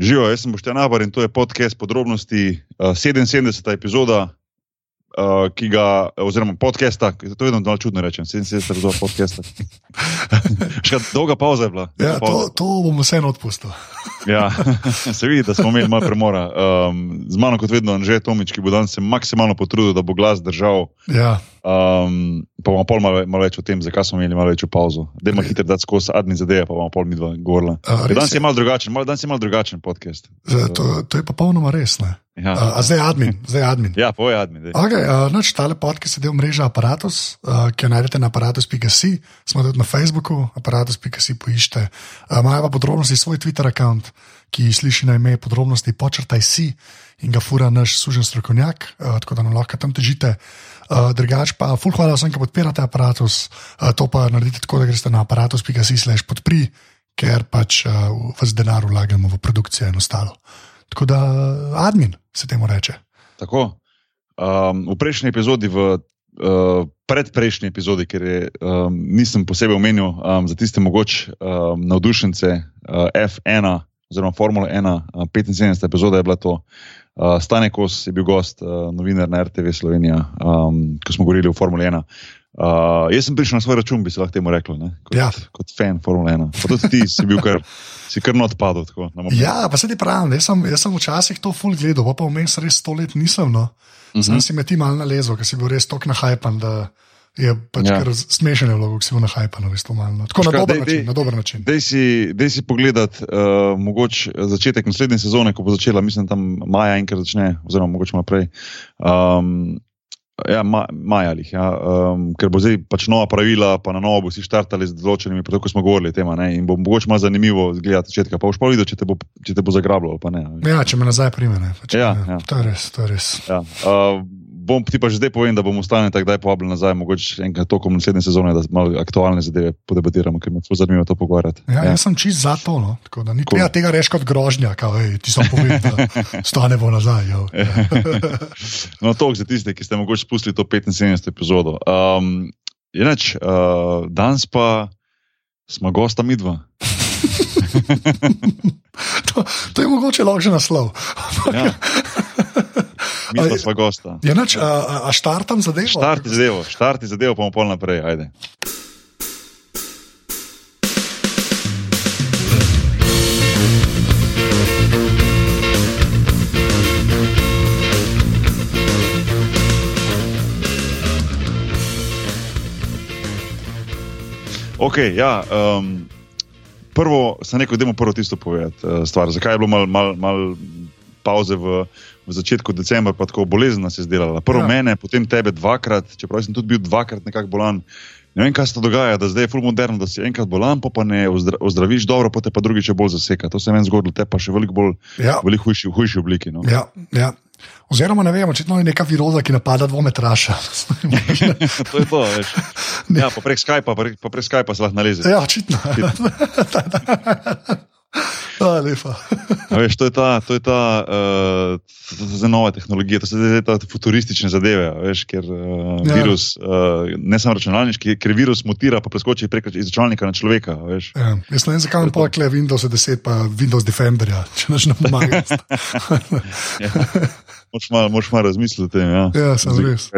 Živijo, jaz sem Boštjan Abar in to je podcast podrobnosti, uh, 77. epizoda, uh, ki ga, oziroma podcasta, to je vedno malo čudno rečem, 77. epizoda podcasta. Še dolga pauza je bila. Ja, to, to bomo vseeno odpustili. ja, se vidi, da smo imeli malo premora. Um, z mano, kot vedno, Anže Tomič, ki bo danes se maksimalno potrudil, da bo glas držal. Ja. Um, pa bomo pol malo, malo več o tem, zakaj smo imeli malo večjo pauzo. Dajmo hitro dati skozi admin zadeve, pa bomo pol mi dva govorila. A, res Danes je? malo drugačen, malo, danes je malo drugačen podcast. Zdaj, To, to je popolnoma res. ne. Ja, A, a zdaj admin, zdaj admin. ja povej admin. daj. Okay, uh, naš tale podcast je del mreže Apparatus, uh, ki jo najdete na aparatus.si, smo tudi na Facebooku, aparatus.si poiščete. Uh, Imajo pa podrobnosti svoj Twitter račun, ki sliši na ime podrobnosti počrtaj si in ga fura naš sužen strokovnjak, uh, tako da nam lahko tam težite. Uh, drugač pa, full hvala vsem, ki podpirate aparatus. Uh, to pa naredite tako, da greste na aparatus.si slash podpri, ker pač uh, vas denar vlagamo v produkcijo in ostalo. Tako da admin se temu reče. Tako. Um, v prejšnji epizodi, v uh, predprejšnji epizodi, ker je, um, nisem posebej omenil um, za tiste mogoče um, navdušence uh, F1 oziroma Formule 1, uh, 75. epizoda je bila to. Uh, Stane Kos je bil gost, uh, novinar na RTV Slovenija, um, ko smo govorili o Formuli 1. Uh, jaz sem prišel na svoj račun, bi se lahko temu reklo, ne? kot, Ja. kot fan Formule 1. Pa tudi ti si bil kar, si kar not padel. Tako. Ja, pa se ti pravim, jaz sem, jaz sem včasih to full gledal, pa, pa vmes res sto let nisem. No. Uh -huh. Si me ti mal nalezel, ker si bil res tok nahajpan, da je pač Ja. ja. kar smešen ki si bil nahajpan, res to malo. Tako na Škaj, dober, dej- način, dej- na dober način. Dej si, dej si pogledat, uh, mogoče začetek naslednje sezone, ko bo začela, mislim, tam maja enkrat začne, oziroma mogoče malo prej. Um, ja, ma, maja ali ja, um, ker bo zdaj pač nova pravila, pa na novo bo si štartali z določenimi, tako smo govorili o tem, a ne, in bo mogoče malo zanimivo gledati začetka. Pa boš pa videl, če te bo, če te bo veš. Ja, če me nazaj prime. Ne, pač, Ja, ja. To je res, to je res. Ja, uh, bom ti pa že zdaj povem, da bomo ostali tako, da je povabljen nazaj, mogoče enkrat tokom naslednje sezone, da malo aktualne zadeve podebatiramo, ker me zelo zanimivo to pogovarjati. Ja, ja. Jaz sem čist za to. No. Tako da ni Cool. treba tega reči kot grožnja, kao, ej, ti sem povedal, da stane bo nazaj. Jo. Ja. No, to za tiste, ki ste mogoče spustili to 75. epizodo. Um, Inač, uh, danes pa smo gosta midva. To, to je mogoče lahko že naslov. Ja. Midva sva gosta. Je nač, a, a, štartam zadevo? Štarti zadevo, štarti zadevo, pa bomo pol naprej, ajde. Okay, ja, um, prvo sem rekel, da je prvo tisto povedati. Uh, stvar. Zakaj je bilo malo mal, mal pauze v, v začetku decembra, pa tako bolezen nas je zdelala. Prvo Ja. mene, potem tebe dvakrat, čeprav sem tudi bil dvakrat nekako bolan. Ne vem, kaj se dogaja, da zdaj je ful moderno, da si enkrat bolan, pa, pa ne ozdra, ozdraviš dobro, pa te pa drugič bolj zaseka. To se meni zgodilo, te pa še veliko bolj, Ja. veliko hujši, v hujši obliki. No. Ja, ja. Oziroma, ne vem, očitno je neka viroza, ki napada dvometraša. to je to, veš. Ja, pa prek Skypa, pa prek, pa prek Skypa se lahko naleze. ja, očitno. Ja, lepa. A Veš, to je ta, to je ta uh, to so zdaj nove tehnologije, to so zdaj te futuristične zadeve, veš, ker uh, Ja. ja. virus, uh, ne samo računalniški, ker virus mutira, pa preskoči prek iz računalnika na človeka. Veš. Ja, jaz ne vem, zakaj imam pokle Windows 10 pa Windows Defenderja, če naš ne pomaga. Ja. Moš malo, malo razmisliti o tem. Ja, Ja, sem res.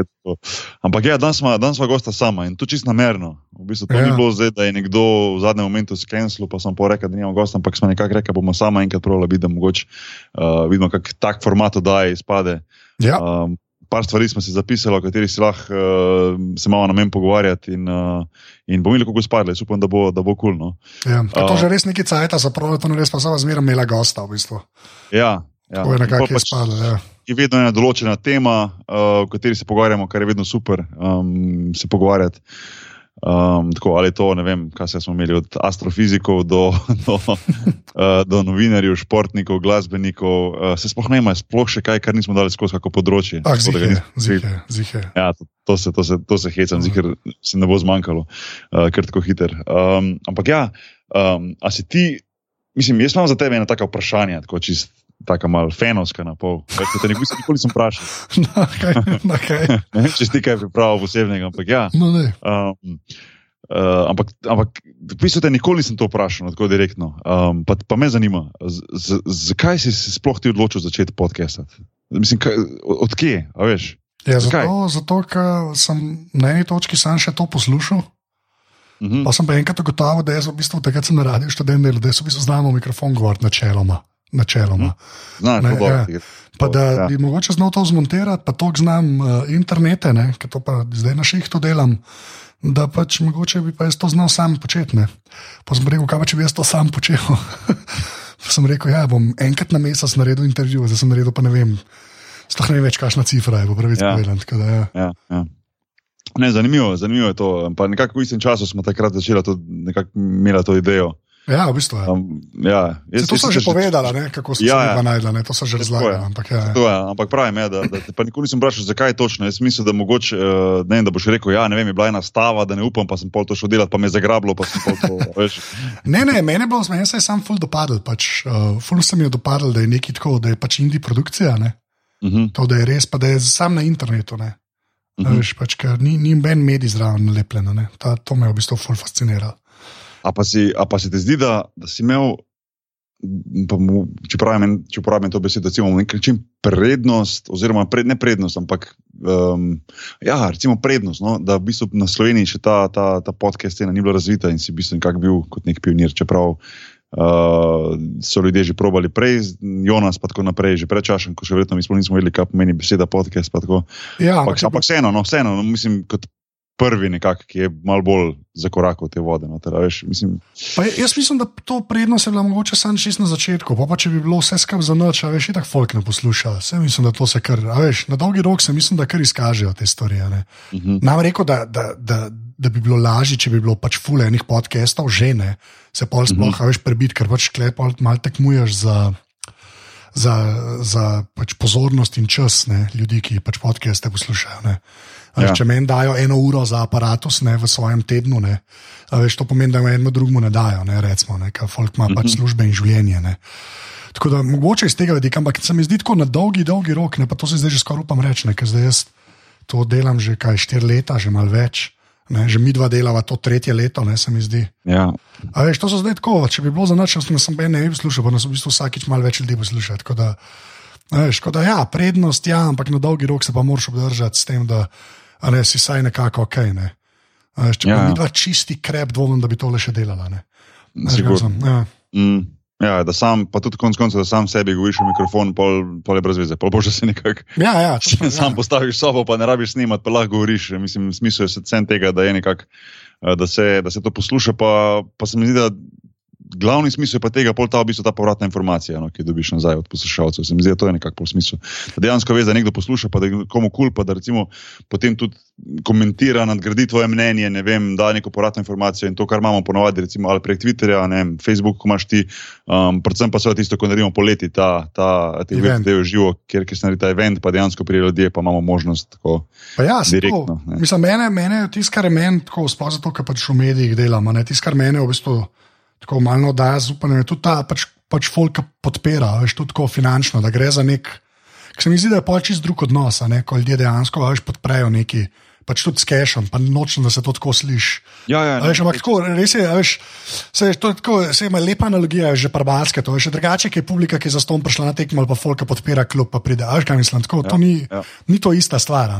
Ampak ja, danes smo, gosta sama in to čisto namerno. V bistvu to Ja. ni bilo zdaj, da je nekdo v zadnjem momentu skensil, pa sem porekel, da nimamo gosta, ampak smo nekako rekli, bomo sama enkrat probali biti, da mogoče uh, vidimo, kak tak format oddaje izpade. Ja, Um, par stvari smo si zapisali, o katerih si lahko uh, se malo na meni pogovarjati, in, uh, in bomo videli, kako. Jaz upam, da bo, da bo kul. Cool, no. ja. To A. že res nekaj cajta, zapravo to ne res, pa sem zmeraj imela gosta v bistvu. Ja, ja. To je nekako pač izpadlo. Ja. Je vedno ena določena tema, uh, o kateri se pogovarjamo, kar je vedno super um, se pogovarjati. Um, tako, ali to, ne vem, kaj se smo imeli, od astrofizikov do, do, uh, do novinarjev, športnikov, glasbenikov. Uh, se sploh ne ima, sploh še kaj, kar nismo dali skozi kako področje. Ah, zihe, zihe, zihe. Ja, to, to, se, to, se, to se hecam, uh. ker se ne bo zmanjkalo, uh, ker tako hiter. Um, ampak ja, um, a si ti, mislim, jaz imam za tebe ena taka vprašanja, tako čist. Taka malo fenovska na pol. Več, kot te nikoli, nikoli nisem vprašal. Na kaj, na kaj. Ne če si kaj pripravil posebnega, ampak ja. No, ne. Um, Uh, ampak, ampak v bistvu te nikoli nisem to vprašal, no, tako direktno. Um, pa, pa me zanima, z, z, zakaj si se sploh ti odločil začeti podcastati? Mislim, kaj, odkje, a veš? Ja, Zakaj? zato, zato ker sem na eni točki sam še to poslušal. Mhm. Pa sem pa enkrat ugotovil, da jaz v bistvu takrat sem na radiju študent delal, da jaz v bistvu znam v mikrofon govoriti načeloma. Načeloma. Znaš, Ne, dobro. ja. Pa da ja. bi mogoče znal to zmontirati, pa to znam uh, internete, ne, ker to pa zdaj na šihtu delam. Da pač mogoče bi pa jaz to znal sam početi. ne. Pa sem rekel, kaj pa če bi jaz to sam počel. pa sem rekel, ja, bom enkrat na mesec naredil intervju, zdaj sem naredil pa ne vem. Sploh ne vem več, kakšna cifra je, bo pravi Ja. da, Ja. Ja, ja. Ne, zanimivo, zanimivo je to. Pa nekako v istem času smo takrat začeli to, imeli to idejo. Ja, v bistvu je. Ja. Um, ja, Se, to so že povedala, ne, kako se Ja, ja. ja, najdla, ne, to so že je. Ampak, ja, ja. Je, ampak pravim, je, da, da te pa nikoli nisem vprašal, zakaj točno. Jaz mislim, da mogoče, uh, ne vem, da boš rekel, ja, ne vem, je bila ena stava, da ne upam, pa sem pol to šel delati, pa me je zagrablo, pa sem pol to, veš. Ne, ne, meni je bilo, meni se je sam ful dopadel. Pač, uh, ful se mi je dopadel, da je nekaj tako, da je pač indie produkcija. Ne? Uh -huh, To, da je res, pa da je sam na internetu. Ne? uh Uh -huh. Veš, pač, ker ni, ni ben medij zraven nalepljen. ne. Ta, to me je v bistvu ful fasciniralo. A, pa si, a pa se ti zdi, da, da si imel, mu, če, pravim, če uporabim to besedo, recimo, na nek način prednost, oziroma pred, ne prednost, ampak um, ja, recimo prednost, no, da v bistvu na Sloveniji še ta, ta, ta podcast scena ni bila razvita in si v bistvu nekako bil kot nek pionir, čeprav. Uh, so ljudje že probali prej, Jonas pa tako naprej, že prečašen, ko še verjetno mi nismo vedeli, kaj pomeni beseda podcast. tako. Ja, Ampak, bi- ampak vseeno, no, vseeno no, mislim, kot prvi nekak, ki je malo bolj zakorakal te vode. No, teda, veš, mislim, Pa jaz mislim, da to prednost je bila mogoče samo čist na začetku, pa, pa če bi bilo vse skupaj za noč, veš, tako folk ne posluša. Vse mislim, da to se kar, veš, na dolgi rok se mislim, da kar izkažejo te stvari. uh -huh. Nam rekel, da, da, da, da bi bilo lažje, če bi bilo pač fule enih podcastov, že ne, se pol sploh, mm -hmm. veš, prebiti, ker pač klepol malo tekmuješ za. Za, za pač pozornost in čas ne, ljudi, ki pač podcaste poslušajo. ne. Ja. Če meni dajo eno uro za aparatus ne, v svojem tednu, ne, a veš, to pomeni, da jim enemu drugemu ne dajo, ne, recimo, ne, ker folk ima pač službe in življenje. Ne. Tako da mogoče iz tega vidika, ampak se mi zdi tako na dolgi, dolgi rok, ne, pa to se zdaj že skoraj upam reči, ne, ker zdaj jaz to delam že kaj štiri leta, že malo več. Ne, že mi dva delava to tretje leto, ne se mi zdi. ja. A veš, to so zdaj tako, če bi bilo za noč, nas sem ne bi poslušal, pa nas v bistvu vsakič malo več ljudi posluša. Tako da, veš, da ja, prednost ja, ampak na dolgi rok se pa moraš obdržati s tem, da a ne, si saj nekako ok. Ne. A Veš, če Ja, ja, ja. dva čisti krep, dvomim, da bi tole še delala. ne. Veš, sem, Ja. Mm, ja, da sam, pa tudi konec koncev, da sam sebi govoriš v mikrofon, pol, pol je brez veze. Pol boš, se nekako Ja, ja, to pa, sam ja. postaviš sobo, pa ne rabiš snimati, pa lahko govoriš. Mislim, smisel je sen tega, da je nekako, eh, da se, da se to posluša, pa, pa se mi zdi, da glavni smisel pa tega, pol ta v bistvu ta povratna informacija, no, ki jo dobiš nazaj od poslušalcev. Se mi zdi, da to je nekako pol smisel. Da dejansko veš, da nekdo posluša, pa da je komu kul, cool, pa da recimo potem tudi komentira, nadgradi tvoje mnenje, ne vem, da neko povratno informacijo in to, kar imamo ponovadi, recimo ali prek Twitterja, ne vem, Facebook, ko imaš ti, um, predvsem pa seveda tisto, ko naredimo poleti, ta, ta, te Event. dve živo, kjer, kjer se naredi ta event, pa dejansko prijejo ljudje, pa imamo možnost tako. Pa ja, Direktno, to, ne. mislim, mene, mene je tisto, kar je meni, tako, sploh zato, ker pač v medijih delamo, ne, tisto, kar mene v bistvu tako malo daje zaupanje, je tudi ta pač, pač folk podpira, veš, tudi tako finančno, da gre za nek, ker se mi zdi, da je pač čist drug odnos, ne, ko ljudje dejansko veš, podprejo neki. Pač tudi s cashom, pa nočem, da se to tako sliši. Ja, ja, A Veš, ampak tako, res je, veš, se, to je tako, se ima lepa analogija, že parbalske, to je še drugače, ki je publika, ki je za ston prišla na tekmo pa folka podpira klub, pa pride. Veš, kaj mislim, tako, to ni, ja. ni to ista stvar.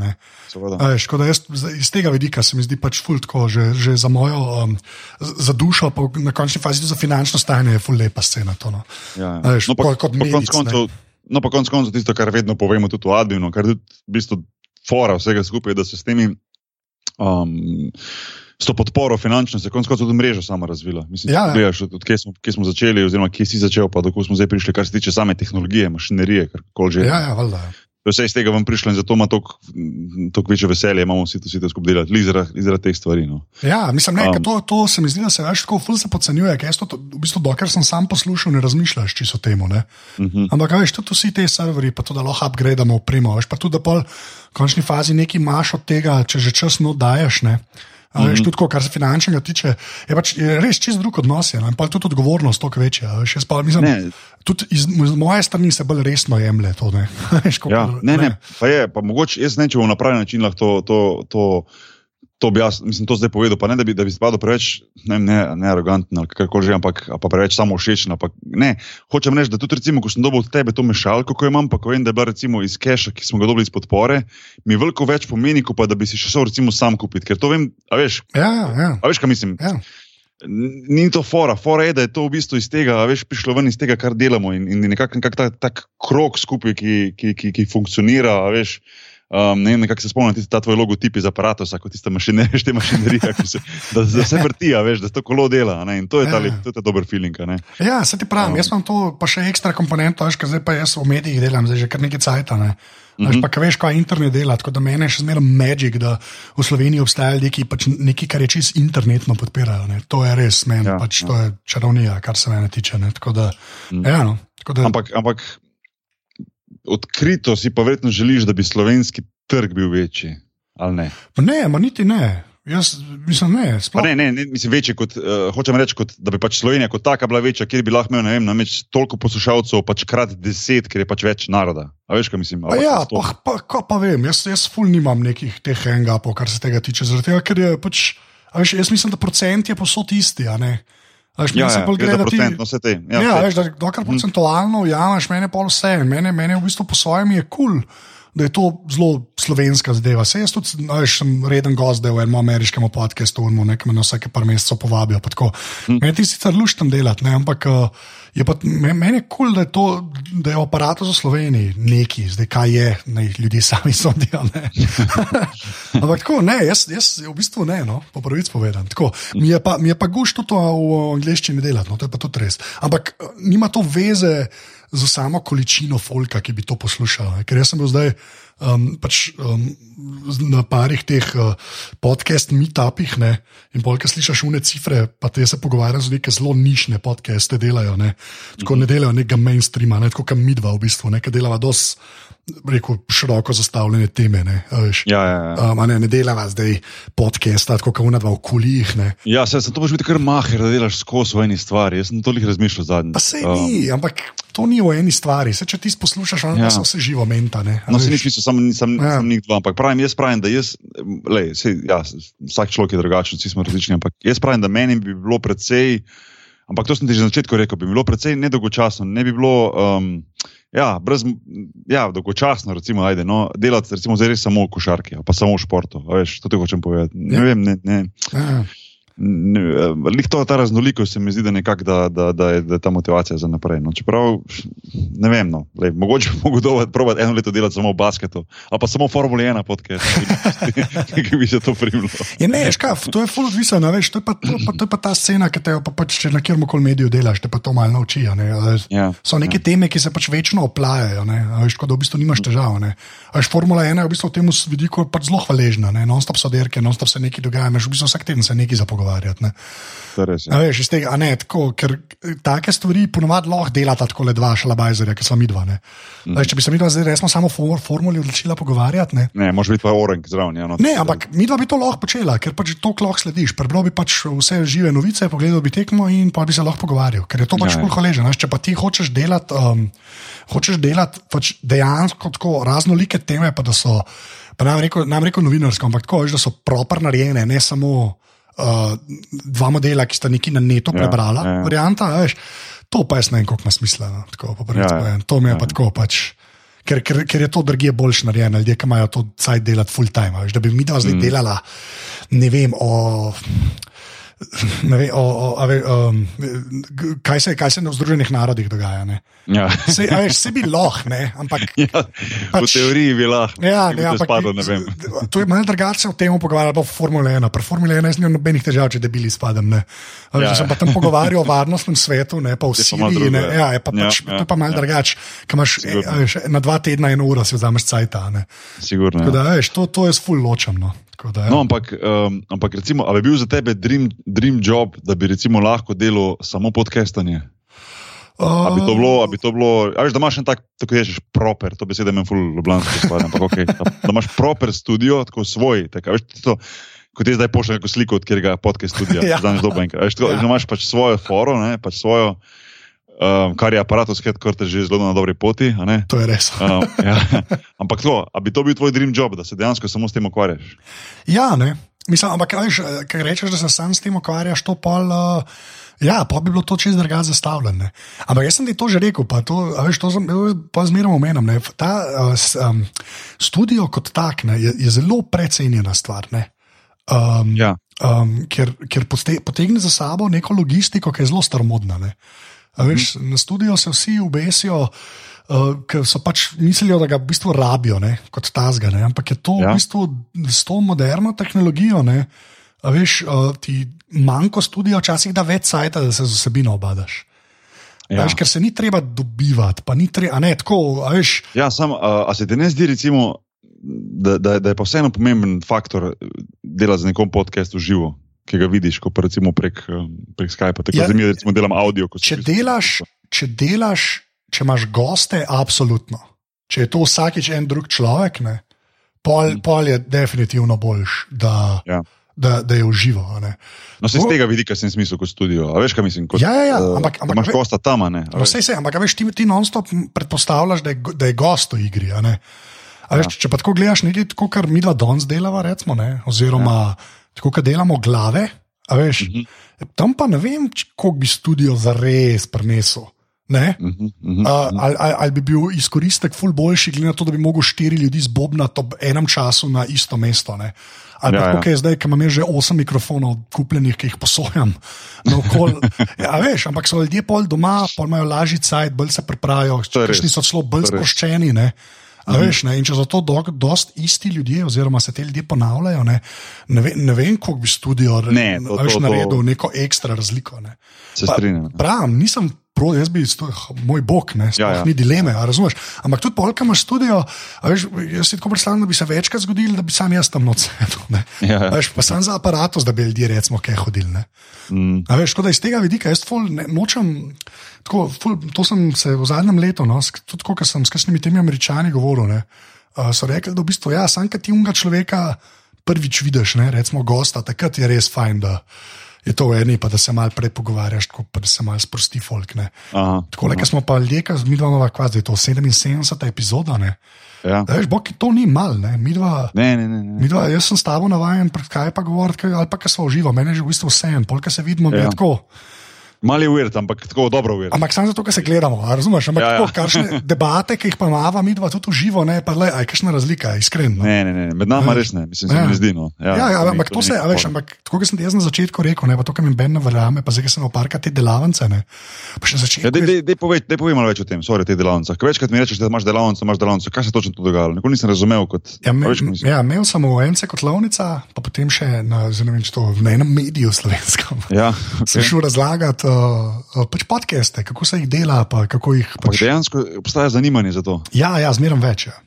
Veš, jaz, iz tega vidika se mi zdi pač ful tako, že, že za mojo, um, za dušo, pa na končni fazi tudi za finančno stanje je ful lepa scena. To, no. Ja, A veš, no, pa, kot- kot pa konec medic, koncev, no, pa konec koncev tisto, kar vedno povemo tudi v Adminu, kar tudi v bistvu fora vsega skupaj, da se s temi. Um, S to podporo finančno se je konec koncev tudi mreža sama razvila. Mislim, Ja, ja, ja. gledaš, od, kje, smo, kje smo začeli, oziroma kje si začel, pa dokaj smo zdaj prišli, kar se tiče same tehnologije, mašinerije, kar koli že. Ja, ja, valjda. Vse iz tega vam prišlo in zato ima toliko večje veselje, imamo vsi to, vsi to skupaj delati, zaradi teh stvari. No. Ja, mislim, ne, Um. to, to se mi zdi, da se več tako ful se podcenjuje, ker to, v bistvu, dokler sem sam poslušal, ne razmišljaš čisto o tem. Uh -huh. Ampak, a veš, tudi vsi ti serverji, pa tudi da lahko upgrademo opremo, veš, pa tudi, da pol v končni fazi nekaj imaš od tega, če že čas no daješ. Ne? Veš, Mhm. tudi, kar se finančnega tiče, je, pač, je res čist drug odnos. Je, no, in pa tudi odgovornost toliko večja. pa, mislim, Ne. tudi iz, z moje strani se bolj resno jemlje to. Ne, koliko- Ja, ne, ne, pa je, pa mogoče jaz ne, če bom na pravi način lahko to, to, to, to bi jaz, mislim, to zdaj povedal, pa ne da bi, da bi spadal preveč, ne, ne, ne aroganten ali kako že, ampak pa preveč samo všečen. Ne, hočem reči, da tudi, recimo, ko sem dobil od tebe to mešalko, ko imam, pa ko vem, da je bila recimo iz keša, ki smo ga dobili iz podpore, mi veliko več pomeni, kot pa da bi si še šel recimo sam kupiti. Ker to vem, a veš, Ja, ja. a veš, kaj mislim. ja. Ni to fora, fora je, da je to v bistvu iz tega, veš, prišlo ven iz tega, kar delamo in, in nekako nekak ta tak krok skupaj, ki, ki, ki, ki funkcionira, veš. Um, ne vem, kako se spomnim, tisti tvoj logotip iz aparata, kot tiste mašinerije, te mašinerije, ki se, da, da se vrti, a veš, da se to kolo dela. ne, In to je ta, Ja. lep- to je ta dober feeling. Ja, se ti pravim, Um. jaz imam to pa še ekstra komponento, veš, zdaj pa jaz v medijih delam, zdaj že kar nekaj cajta. Ne. Veš, pa, kaj veš, kaj internet dela, tako da meni še zmeraj magic, da v Sloveniji obstajajo ljudje, ki pač nekaj, kar je čist internetno podpirajo. Ne. To je res, meni Ja, pač ja. to je čarovnija, kar se mene tiče. Ne. Tako da, Mm. ja, no, tako da, Ampak, ampak odkrito si pa verjetno želiš, da bi slovenski trg bil večji. Ne? ne, ma niti ne. Jaz mislim, ne. Pa Sploh, ne, ne, ne mislim, večji kot, uh, hočem reči, kot, da bi pač Slovenija kot taka bila večja, kjer bi lahko imel, ne vem, namreč toliko poslušalcev, pač krat deset, ker je pač več naroda. A veš, kaj mislim? Pa ja, pa, pa, pa, pa vem, jaz, jaz ful nimam nekih teh hang-upov, kar se tega tiče. Zaradi tega, ker je pač, veš, jaz mislim, da procent je posod isti. a ne. A Veš, Ja, ja, gre da ti. procent, no, vse te. Ja, Ja, ja vse. veš, da dokler procentualno ujameš, meni je pol vse. Mene, mene v bistvu po svojem je kul. Cool. Da je to zelo slovenska zadeva. Sej jaz tudi no, veš, sem reden gost, da je v enem ameriškem podkastu, ki me na vsake par mesecev povabijo. pa tako. Meni ti sicer luštam delati, ne, ampak uh, je pa, me- meni je kul, cool, da je to, da je aparatus v Sloveniji neki, zdaj kaj je, naj ljudje sami sodijo. ampak tako, ne, jaz, jaz v bistvu ne, no, po pravici povedan. Tako, mi, je pa, mi je pa gušt to v angleščini delati, no, to je pa tudi res. Ampak eh, nima to veze z samo količino folka, ki bi to poslušal. ne. Ker jaz sem bil zdaj um, pač, um, na parih teh uh, podcast meetupih ne, in polk slišiš une cifre, pa te se pogovarjajo z neke zelo nišne podcaste, delajo. Ne. Tako ne delajo nekega mainstreama, ne, tako kot mi dva v bistvu, ne, ki delava dosti. Rekel, široko zastavljene teme. Ne, a veš. Ja, ja, ja. Um, ne, ne delava zdaj podcasta, tako kot unadva v kulijih. Ne. ja se, to boš biti kar maher, da delaš skozi v eni stvari. Jaz sem toliko razmišljal zadnjič. Pa se Um, ni, ampak to ni v eni stvari. Se, če ti poslušaš, ono Ja. ja. so vse živo menta. Ne, a No, se nič niso, samo nisem, Ja. ja. njih dva. Ampak pravim, jaz pravim, da jaz, lej, sej, ja, vsak človek je drugačen, vsi smo različni. Ampak jaz pravim, da meni bi bilo precej, ampak to sem ti že na začetku rekel, bi bilo precej nedolgočasno. Ne bi bilo, um, ja, brez, ja, dolgočasno, recimo, ajde, no, delati recimo samo v košarki, pa samo v športu. Veš, to ti hočem povedati. Ne Ja. vem, ne. ne Ja. Ne, Lih to, ta raznolikost se mi zdi, da, nekak, da, da, da, je, da je ta motivacija za naprej. No, čeprav, ne vem, no, lej, mogoče bi mogel provat eno leto delati samo v basketu, ali pa samo Formula 1 podcast, ki bi se to primilo. Je, ne, škaf, to je full odvisno, veš, to je, pa, to, pa, to je pa ta scena, ki te jo pa pač, če na kjer koli mediju delaš, te pa to malo nauči. Ne, veš. Ja, So neke ja. teme, ki se pač večno oplajajo, ne, a veš, tako da v bistvu nimaš težav. ne. Veš, Formula 1 je v bistvu v tem vidiku pač zelo hvaležna, ne, non-stop so derke, non-stop se nekaj dogaja, imaš v bistvu vsak teden se nekaj za pogovarjati. Ne. A Ja. veš, iz tega, a ne, tako, ker take stvari ponovadi lahko delata tako le dva šalabajzerja, ki so mi dva. Mm. Veš, če bi se mi dva zdaj resno samo o formuli odločila pogovarjati, ne, Ne, može biti pa orank zraven. Ja, no, Ne, ampak mi dva bi to lahko počela, ker pač to lahko slediš. Prebral bi pač vse žive novice, pogledal bi tekmo in pa bi se lahko pogovarjal, ker je to pač Ja, ja. hvaležen. veš. Če pa ti hočeš delati, um, hočeš delati pač dejansko tako raznolike teme, pa da so, pa nam rekel, nam rekel novinarsko, ampak tako, veš, da so proper narejene, ne samo. Uh, dva modela, ki sta nekaj na netu Ja, prebrala, ja, ja. varianta, veš, to pa jaz ne vem, koliko ima smisla. No, tako, pravici Ja, ja. to mi je Ja, pa ja. tako pač. Ker, ker, ker je to drugje boljš narejeno, ljudje, ki imajo to cajt delati full time. Veš, da bi mi dva zdaj mm. delala, ne vem, o. Vem, o, o, ve, um, kaj, se, kaj se na Združenih narodih dogaja. Ne? Ja. Se, a veš, se bi lahko, ne, ampak. Ja, v Pač- teoriji bi lahko. Ja, ne, ampak spadlo, ne vem. to je malo drugače o tem pogovarjati, pa v Formule 1. Pri Formule 1 jaz nimam nobenih težav, če debeli spadam. Ne. Ja, Ja, ja. sem pa tam pogovarjal o varnostnem svetu, ne pa v Siriji. Ne, ja, ja. je pa Ja, pač, ja, to je pa malo ja. drugače, kaj imaš e, veš, na dva tedna, eno uro si vzameš cajta. Ne. Sigurno. Ja. da, veš, to, to je full ločem. No. Da, ja. No, ampak, um, ampak recimo, ali bi bil za tebe dream, dream job, da bi lahko delal samo podcastanje? A bi to bilo, a bi to bilo, a veš, da imaš en tak, tako rečeš, proper, to besede meni ful ljubljansko stvar, ampak ok, da, da imaš proper studio, tako svoj, tako, veš, to, kot je zdaj pošljem neko sliko od katerega podcast studia, Ja. danes dobro enkrat, veš, tako, Ja. imaš pač svojo foro, ne, pač svojo, um, kar je aparatus headquarter že zelo na dobri poti, a ne. To je res. Um, ja. Ampak to, a bi to bil tvoj dream job, da se dejansko samo s tem ukvarjaš? Ja, ne. Mislim, ampak, veš, kaj rečeš, da se sam s tem ukvarjaš, to pol. Uh, Ja, pa bi bilo to čez drugače zastavljeno. Ampak jaz sem ti to že rekel, pa to, veš, to sem, pa zmeraj omenjam. Ta uh, um, studio kot tak ne, je, je zelo precenjena stvar. Um, ja. um, ker ker pote, potegne za sabo neko logistiko, ki je zelo staromodna. Veš, mm. Na studio se vsi ubesijo. Uh, ker so pač mislili, da ga v bistvu rabijo ne, kot tazga, ne, ampak je to ja. v bistvu s to moderno tehnologijo. Ne, veš, uh, ti manjko studio, včasih da več sajta, da se z osebino obadaš. Ja. Veš, ker se ni treba dobivati, pa ni treba, ne tako. Veš, ja, sam, uh, a se ti ne zdi, recimo, da, da, da je pa vseeno pomemben faktor delati z nekom podcastu živo, ki ga vidiš, ko recimo prek, prek Skypa. Tako ja, da mi recimo delam audio. Če delaš, če delaš, če imaš goste, absolutno. Če je to vsakič en drug človek, ne, pol, hmm. pol je definitivno boljš. Da, ja da, da je uživo. No, se iz tega vidika sem smisel kot studio. A veš, kaj mislim? Kot, ja, ja, ja. Eh, ampak, ampak imaš gosta tam. Vse se, ampak veš, ti, ti non-stop predpostavljaš, da je, da je gost v igri. Ja. Veš, če pa tako gledaš, nekaj kar mi dva danes delava, recimo, ne? oziroma ja. Tako, kar delamo glave. Veš, uh mhm. -huh. Tam pa ne vem, kako bi studio za res prenesel. Uh -huh, uh -huh, uh, ali, ali, ali bi bil izkoristek ful boljši, glede na to, da bi lahko štiri ljudi zbobnati ob enem času na isto mesto. Ne? Ali ja, pa ja. je zdaj, ki imam že osem mikrofonov, kupljenih, ki jih posojam. Ja, veš, ampak so ljudje pol doma, pol imajo lažji cajt, bolj se pripravijo, češni so celo bolj sproščeni. Ne? Mhm. Veš, ne, in če zato do, dost isti ljudje, oziroma se te ljudje ponavljajo, ne, ne, ve, ne vem, kako bi studio ne, to, veš, to, naredil to. neko ekstra razliko. Ne. Se strinjam. Pravim, nisem pro, jaz bi sto, moj bog, ne, ja, ja. ni dileme, razumeš. Ampak tudi polka imaš studio, veš, jaz si tako predstavljam, da bi se večkrat zgodilo, da bi sam jaz tam noč sedel. Ja, ja. Veš, pa sem za aparatus, da bi ljudje recimo kaj hodili. Mm. Veš, tako da iz tega vidika jaz ful, ne, nočem. Tako, ful, to sem se v zadnjem letu, no, tudi ko sem s kakšnimi temi američani govoril, ne, uh, so rekli, da v bistvu, ja, sam, ki ti unga človeka prvič vidiš, ne, recimo gosta, takrat je res fajn. Da, je to eni, pa da se malo prej pogovarjaš, tako pa da se malo sprosti folk. Tako le, smo pa ki smo dva, kvazi, je to 77. epizoda. Ne? Ja. Veš, bo, to ni mal, ne? Mi dva, ne, ne, ne, ne. Dva, jaz sem s tabo navaden, kaj pa govoriti, ali pa kaj smo uživo, meni je že v bistvu vse en, polka se vidimo, ja. tako. Mali uvir, ampak tako dobro uvir. Ampak samo zato, ker se gledamo, razumeš? Ampak ja, ja. kakšne debate, ki jih pa imamo, mi dva tudi uživo, ne, pa le, aj kakšna razlika, iskreno. Ne, ne, ne, med nami res ne, mislim, ja. se mi zdi. No. Ja, ja, ja ampak to se, veš, ampak tako, kot sem ti jaz na začetku rekel, ne, pa to, kar mi Ben verjame, pa zdaj sem oparka te delavnice, ne. Pa še začetku. Ja, dej, dej, povej, dej povej malo več o tem, sorry, te delavnice. Ker večkrat mi rečeš, da imaš delavnico, imaš delavnico, kaj se točno tu dogajalo? Nikoli nisem razumel kot. Ja, me, ja imel sem v MC kot lovnica, pa potem še na, vem, to, v enem mediju slovenskem. Ja, okay. Sem šel razlagati. Uh, uh, pač podcaste, kako se jih dela. Jih pač... Dejansko obstaja zanimanje za to. Ja, ja zmeraj več. Ja.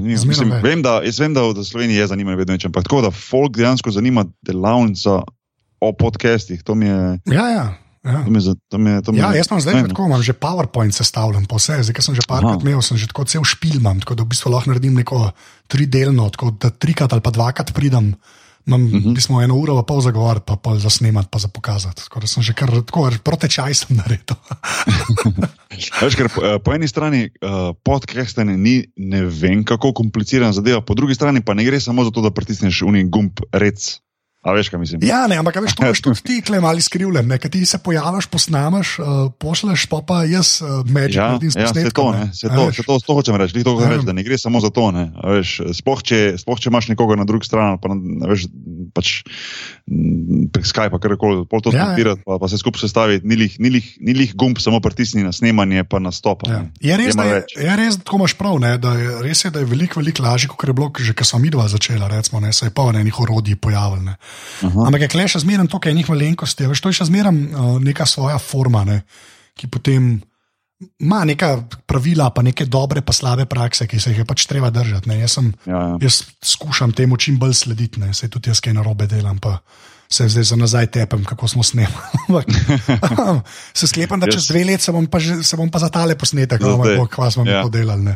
Mislim, več. Vem, da, jaz vem, da v Sloveniji je zanimanje vedno več, ampak tako da folk dejansko zanima delavnica o podcastih. Je... Ja, ja. Ja. To mi je, to mi je, to mi ja, jaz imam zdaj že tako, imam že PowerPoint sestavljen, pa vse, zdaj sem že parkrat imel, sem že tako cel špil, imam, tako da v bistvu lahko naredim neko tridelno, tako da trikrat ali pa dvakrat pridem. Imam, uh -huh. Mi smo eno uro, pa pol zagovarjati, pa pol za snemati, pa za pokazati. Tako da sem že kar tako, proti čaj sem naredil. Veš, ker po, eh, eni strani uh, podcast ni ne vem kako kompliciran zadeva, po drugi strani pa ne gre samo za to, da pritisneš unik gumb rec. A veš, kaj mislim? Ja, ne, ampak veš, to veš tudi ti, klem ali skrivljen. Nekaj ti se pojaviš, posnamaš, uh, pošleš, pa pa jaz uh, mečem ja, in ja, se to, ne, se to, se to, to hočem reči, to hočem reči, da ne gre samo za to. Veš, spoh, če, spoh, če imaš nekoga na drugi strani, pa veš, pač prek Skype, kar koli, pol to ja, ja. pa, pa se skupaj sestaviti, ni lih, ni, lih, ni lih gumb, samo pritisni na snemanje, pa na stop. Ja. Je res, da je, je res, tako imaš prav, ne, da je res, je, da je veliko, veliko lažje, kot je bilo, že kar sem midva začela, recimo, ne, se je pa v enih orodjih pojavljalo. Ampak je kleš, zmeraj to, kaj je njih malenkosti. Veš, to je še zmeraj uh, neka svoja forma, ne, ki potem ima neka pravila, pa neke dobre, pa slabe prakse, ki se jih je pač treba držati. Jaz, sem, ja, ja. jaz skušam temu čim bolj slediti, ne, se tudi jaz kaj narobe delam. Pa, Se zdaj za nazaj tepem, kako smo snemali. se sklepam, da čez dve leti se bom pa, že, se bom pa za tale posnetek, kako smo mi ja. to delali.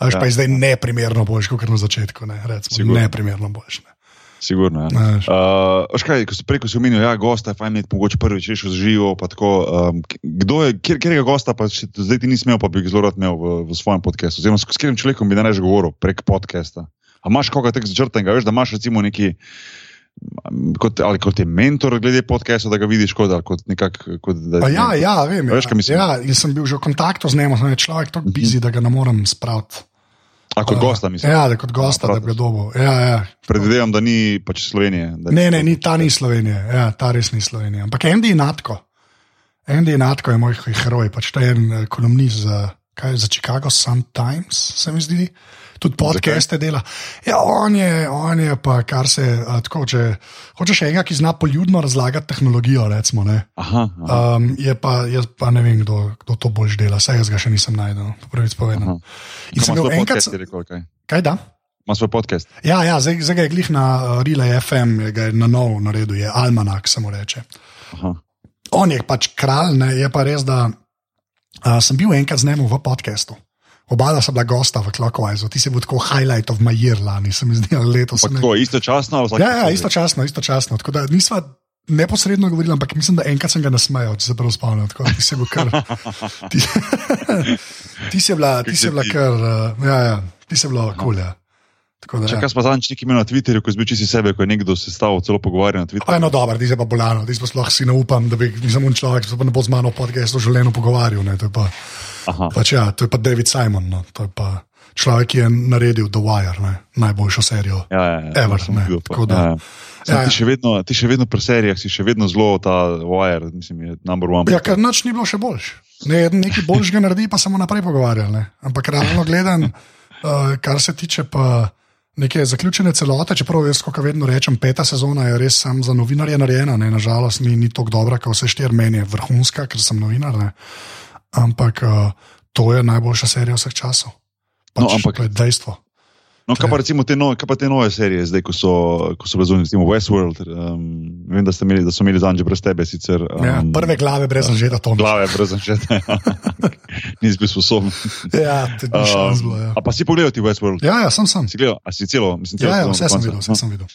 Veš ja. pa je zdaj neprimerno boljši, kot na začetku. Ne, recimo, neprimerno boljši. Ne. Sigurno. Ja. Uh, kaj, ko si preko si omenil, ja, je gosta, fajn je, mogoče prvič rešil z živo. Um, kdo je, kjer, kjer je gosta, pa če zdaj ti nisi imel, pa bi ga zelo rad imel v, v svojem podkastu. Oziroma, s katerim človekom bi ne reč govoril prek podcasta. A imaš koga tega začrtenega, veš, da imaš recimo neki. kot, ali kot je mentor glede podcasta, da ga vidiš kot, kot nekak. Kot, da, Pa ja, ja, vem. Veš, mislim? ja, in sem bil že v kontaktu z njim, sem je človek tako bizi, da ga ne morem spraviti. A kot gosta, mislim. Ja, da kot gosta, da bi ga dobil. Ja, ja. Predvidevam, da ni pač Slovenije. Da Ne, ne, ni, ta ni Slovenija, ja, ta res ni Slovenija. Ampak Andy Natko, Andy Natko je moj heroj, pač to je en eh, kolumnist za, kaj, za Chicago Sun Times, se mi zdi. Tudi podcaste dela. Ja, on je, on je pa, kar se a, tako, če hočeš enega, ki zna poljudno razlagati tehnologijo, recimo. Ne, Aha, aha. um, je pa, jaz pa ne vem, kdo, kdo to bolj dela, saj jaz ga še nisem najdel, prvič povedano. In sem svoj enkrat, rekel, kaj? kaj da? Ima svoj podcast. Ja, ja zdaj, zdaj je glih na uh, Relay FM, ga je na nov naredil, je Almanak, se mu reče. Aha. On je pač kralj, ne, je pa res, da uh, sem bil enkrat z njim v podkastu. Oba dva sta bila gosta v Clockwise, ti si bil tako highlight of my year lani, se mi zdi, ali letos. Pa ne. tako, istočasno? Ja, ja, istočasno, istočasno. Tako da nisva neposredno govorila, ampak mislim, da enkrat sem ga nasmejal, če se prav spomnim. Tako ti si bil kar. Ti, ti si bila, ti si bila kar, uh, ja, ja, ti si bila kul. Ja. Tako da, Če ja. kaj pa zadnjič nekaj imel na Twitterju, ko si bil čisti sebe, ko je nekdo se stal celo pogovarjal na Twitterju. eno dobro, ti se pa bolano, ti sploh si ne upam, da bi nisem un človek, se pa ne bo z mano podcastu želeno pogovarjal. Ne, to, je pa, Aha. pač, ja, to je pa David Simon, no, to je pa človek, ki je naredil The Wire, ne, najboljšo serijo. Ja, ja, ja, Ever, ne, pa. tako da- Ja, ja. Samo Ja, ja. Ti, še vedno, ti še vedno pri serijah, si še vedno zelo ta wire, mislim, je number one. Ja, ker noč ni bilo še boljš. Ne, nekaj boljšega naredi, pa samo naprej pogovarjali. Ne. Ampak realno gledam, uh, kar se tiče pa neke zaključene celote, čeprav jaz, kot vedno rečem, peta sezona je res sam za novinarje narejena, ne. nažalost ni, ni tako dobra, kot vse štiri, meni je vrhunska, ker sem novinar. Ne. Ampak uh, to je najboljša serija vseh časov. Pač, No, ampak- to je dejstvo. No, kaj pa recimo te, no, kaj pa te nove serije, zdaj, ko so, ko so razumeli, recimo Westworld. Um, vem, da, imeli, da so imeli zanj že brez tebe sicer. Um, Ja, prve glave brez anžeta Tomiča. glave, brez začetka. Nisi bil sposoben. Ja, tudi ni šans bilo. Ja. a pa si pogledal ti Westworld? Ja, ja, sem sem. Si gledal, a si celo, mislim, celo Ja, ja, vse sem videl, vse sem videl.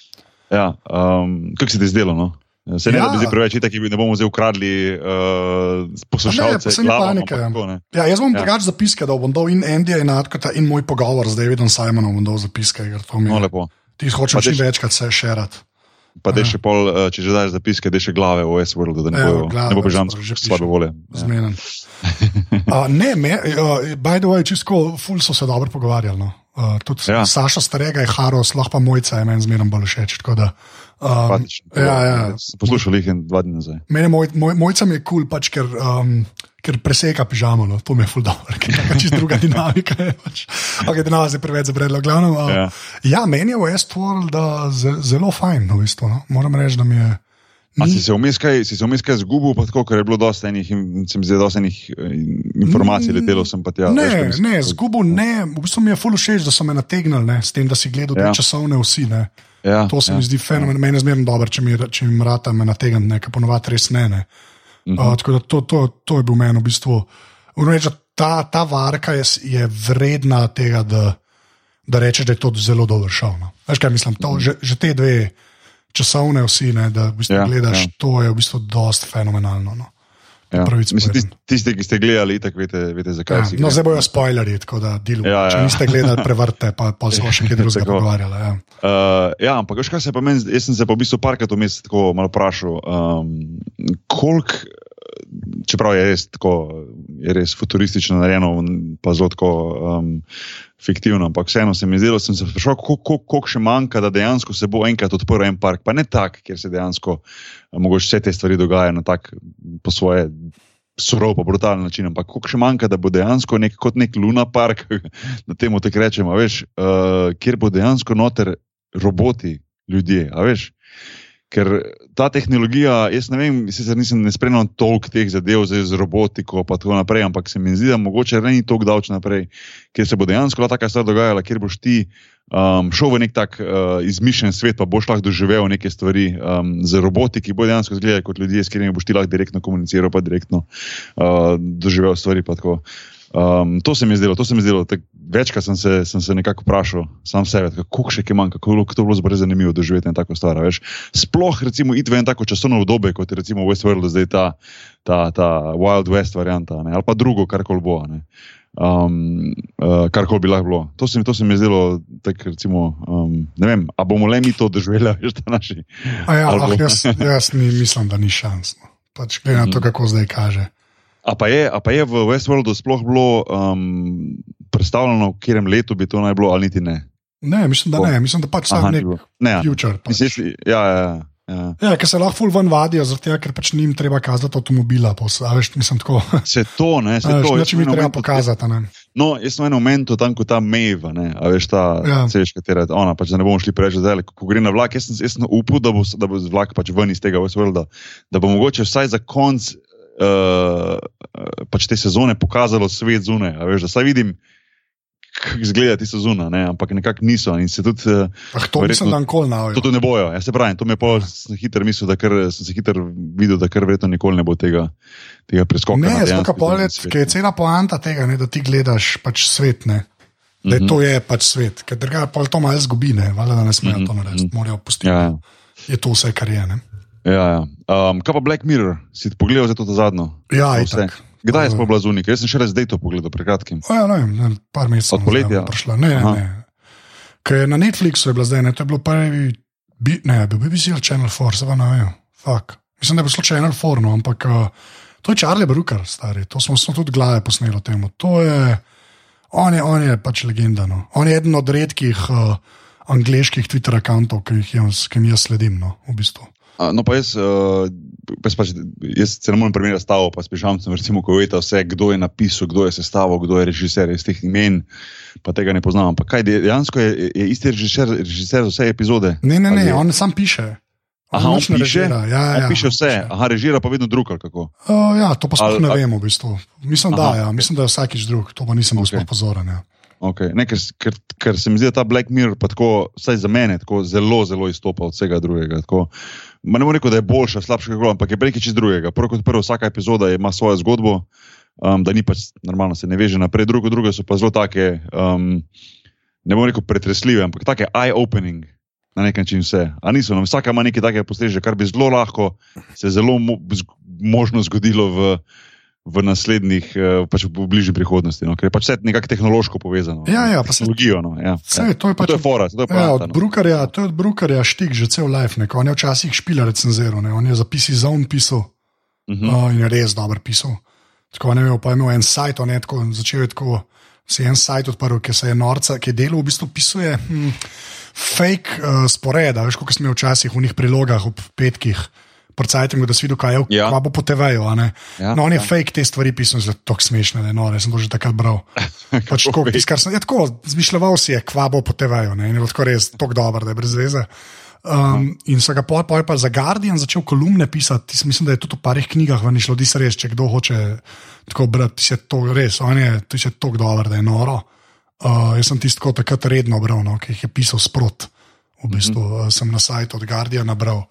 Ja, um, kako se ti je zdelo? No? Se ne, Ja. da bi zdaj preveč itak, ne bomo zdaj ukradli uh, poslušalce. Ne, panike, ja. tako, ne. Ja, jaz bom Ja. ja. drugače zapiske, da bom dal in Andyja in Atkota in moj pogovor z Davidom Simonom, bom dal zapiske, ker to mi No, je. lepo. Ti hočem Pa čim večkrat se šerat. Pa da Aha. še pol, uh, če že daš zapiske, da še glave v Westworldu, da ne bojo, ne bo bežam Westworld, že slabe pišem. volje. Ja. Uh, ne, me, uh, by the way, čisto ful so se dobro pogovarjali. No. Uh, tudi Ja. ja. Saša starega je Haro, sploh pa mojca je meni zmerno bolj všeč. tako da, Um, ja, ja. Sem Poslušal jih en dva dni nazaj. Mene moj, moj, mojca mi je kul, cool, pač, ker, um, ker preseka pižamo, no. to mi je ful dobro, ker je čisto druga dinamika. Je, pač. okay, da nas je preveč zabredlo. Glavno, uh, Ja. ja. ja, meni je Westworld uh, ze, zelo fajn, no, v bistvu, no. moram reči, da mi je. A si Ni, se vmes kaj, si se vmes kaj zgubil, tako, ker je bilo dosta enih, in- se mi zdi, dosta enih eh, informacij, letelo sem pa tja. veš, ne, mislim. ne, zgubo ne, v bistvu mi je ful všeč, da so me nategnili, ne, s tem, da si gledal Ja. te časovne vsi. Ne. Ja, To se ja. mi zdi fenomen, meni je zmerno dobro, če mi, če mi rata me nategniti, ne, ker ponovadi res ne. ne. Mhm. Uh, tako da to, to, to je bil meni v bistvu. Reči, ta, ta varka je, je vredna tega, da, da rečeš, da je to zelo dobro šel. No. Veš kaj mislim, to, že, že te dve časovne vsi, ne, da v bistvu Ja, ja, gledaš, ja. ja. to je v bistvu dost fenomenalno. No. Ja. Mislim, tisti, tisti, ki ste gledali, tako veste, veste zakaj Ja, no, zdaj bojo spoilerji, tako da delujem. Ja, Ja. Če niste gledali, prevrte, pa, pa se bo še kaj drugega Tako. pogovarjala. Ja. Uh, ja, ampak veš, kaj se pa meni, jaz sem se pa v bistvu parkrat vmes tako malo vprašal, um, koliko, čeprav je res tako, je res futuristično narejeno, pa zelo tako um, fiktivno, ampak vseeno se mi zdelo, sem se vprašal, koliko, koliko še manjka, da dejansko se bo enkrat odprl en park, pa ne tak, kjer se dejansko uh, mogoče vse te stvari dogajajo na tak po svoje. Surov, pa brutalen način, ampak koliko še manjka, da bo dejansko nek, kot nek Luna Park, da temu tako rečemo, uh, kjer bo dejansko noter roboti, ljudje. a Veš? Ker ta tehnologija, jaz ne vem, sicer nisem spremljal toliko teh zadev zdaj z robotiko in tako naprej, ampak se mi zdi, da mogoče ne ni toliko davč naprej, ker se bo dejansko lahko taka stvar dogajala, kjer boš ti um, šel v nek tak uh, izmišljen svet, pa boš lahko doživel neke stvari um, z roboti, ki bodo dejansko izgledali kot ljudje, s katerimi boš ti lahko direktno komuniciral, pa direktno uh, doživel stvari. pa tako. Um, to se mi je zdelo, to se mi je zdelo. tak- Večkrat sem se, sem se nekako vprašal, sam sebe, kako še kaj manjka, kako to bilo zelo zanimivo doživeti eno tako stvar. Veš. Sploh, recimo, iti v eno tako časovno obdobje, kot je recimo Westworld, zdaj ta, ta, ta Wild West varianta, ne, ali pa drugo, kar koli bo. Ne. um, uh, kar koli bi lahko bilo. To se mi, to se mi je zdelo, tak, recimo, um, ne vem, a bomo le mi to doživeli, veš, da naši. A Ja, Ali ah, jaz, jaz ni, mislim, da ni šans. No. Pač, glede na to, Mhm. kako zdaj kaže. A pa je, a pa je v Westworldu sploh bilo um, predstavljeno, v katerem letu bi to naj bilo, ali niti ne? Ne, mislim, da ne. Mislim, da pač Aha, sam ni nek ne, ja. future. Pač. Mislim, ja, ja, ja, ja. Ja, ker se lahko ful ven vadijo, tega, ker pač njim treba kazati avtomobila. pos- Veš, mislim tako. Se to, ne, se Veš, to. Sem mi treba pokazati. Ne? No, jaz sem v enem momentu tam, kot ta Mejva, ne, a veš, ta, Ja. veš, katera, ona, pač, da ne bomo šli preveč zdaj, ko, ko gre na vlak, jaz sem, jaz sem upal, da bo, da bo vlak pač ven iz tega Westworlda, da bo mogoče vsaj za konc uh, pač te sezone pokazalo svet zunaj, veš, da saj vidim, kako izgleda ti sezona, ne, ampak nekako niso in se tudi, uh, Ah, to Verjetno- da nikoli ne. to, ne bojo, ja se pravi, to me pa sem hiter mislil, da kar, sem se hiter videl, da kar verjetno nikoli ne bo tega, tega preskoka. Ne, zato zunanji je, je cela poanta tega, ne, da ti gledaš pač svet. Ne. Da Mhm. to je pač svet, ker drugače pa to malo zgubi, ne, valjda, da ne smejo Mhm, to narediti, mhm. morajo pustiti. Ja, ja. Je to vse, kar je. Ne. Ja, ja. Um, kaj pa Black Mirror, si ti pogledal za to zadnjo? Ja, vse. Kdaj je sploh bila zunika? Jaz sem še res zdaj to pogledal, pred kratkim. O, ja, ne, ne, par mesecev Od poletja? prišla. Ne, ne, Aha. ne. Ker je na Netflixu je bila zdaj, ne, to je bilo prvi, bi, ne, bil BBC ali Channel 4, se pa ne vem. Fuck. Mislim, da je bilo Channel 4, no, ampak uh, to je Charlie Brooker, stari, to smo, smo tudi glave posneli temu. To je, on je, on je pač legenda. No. On je eden od redkih uh, angliških Twitter-računov, ki jih jaz, jaz sledim. No, v bistvu. A, No, pa jaz, uh, jaz, pač, jaz se ne morem primerjati s tavo, pa s pižamcem, recimo, ko veste vse, kdo je napisal, kdo je sestavil, kdo je režiser, iz teh imen, pa tega ne poznam. Ampak kaj, dejansko je, je isti režiser, režiser za vse epizode? Ne, ne, ne, je- on sam piše. Aha, on nič ne piše? režira. Ja, On ja, piše vse, piše. aha, režira pa vedno drug. Uh, ja, to pa sploh ne ali- vem, v bistvu. Mislim, da, Aha, ja, mislim, da je vsakič drug, to pa nisem bil Ok. okay. pozoren. Ja. Okay. Ne, ker, ker, ker se mi zdi, da ta Black Mirror, tako, vsaj za mene, tako zelo, zelo izstopa od vsega drugega. Tako, ne morem reči, da je boljša, slabša, kako, ampak je nekaj čist drugega. Prvo kot prvo, vsaka epizoda ima svojo zgodbo, um, da ni pač normalno, se ne veže naprej, drugo, drugo so pa zelo take, um, ne bom rekel pretresljive, ampak take eye-opening. Na nek način vse. A niso, no, vsaka ima nekaj takega postreže, kar bi zelo lahko se zelo mo možno zgodilo v, v naslednjih, uh, pač v bližnji prihodnosti, no, ker je pač vse nekako tehnološko povezano. Ja, ja, pa se- tehnologijo. No, ja, Vse, to je pač to je fora, to je Ja, poanta, od no. Brukarja, to je od Brukarja štik že cel life. Ne? On je včasih špila recenziral, ne? on je zapisi za un pisal uh, in je res dober pisal. Tako ne vem, pa je imel en sajt, on je tako, začel je tako, se je en sajt odprl, ki se je norca, ki je delal, v bistvu pisuje hm, fake uh, sporeda, veš, kot smo imeli včasih v njih prilogah ob petkih. Mi, da si videl, kaj, je, Ja. kaj bo po TV-ju. Ja, no, on je ja. fake te stvari pisal, zelo tako smešne, da je nore, sem to že takrat bral. Pač tako, fake? tisto, kar sem, ja, tako, zmišljal si je, kva bo po TV-ju, ne, in je bilo tako res tako dobro, da je brez veze. Um, in so ga pol, pol pa za Guardian začel kolumne pisati, Tis, mislim, da je tudi v parih knjigah ven išlo, di se res, če kdo hoče tako brati, ti se to res, on je, ti se tako dobro, da je noro. Uh, jaz sem tisto takrat redno bral, no, ki jih je pisal sprot, v bistvu mm -hmm. uh, sem na sajtu od Guardiana bral.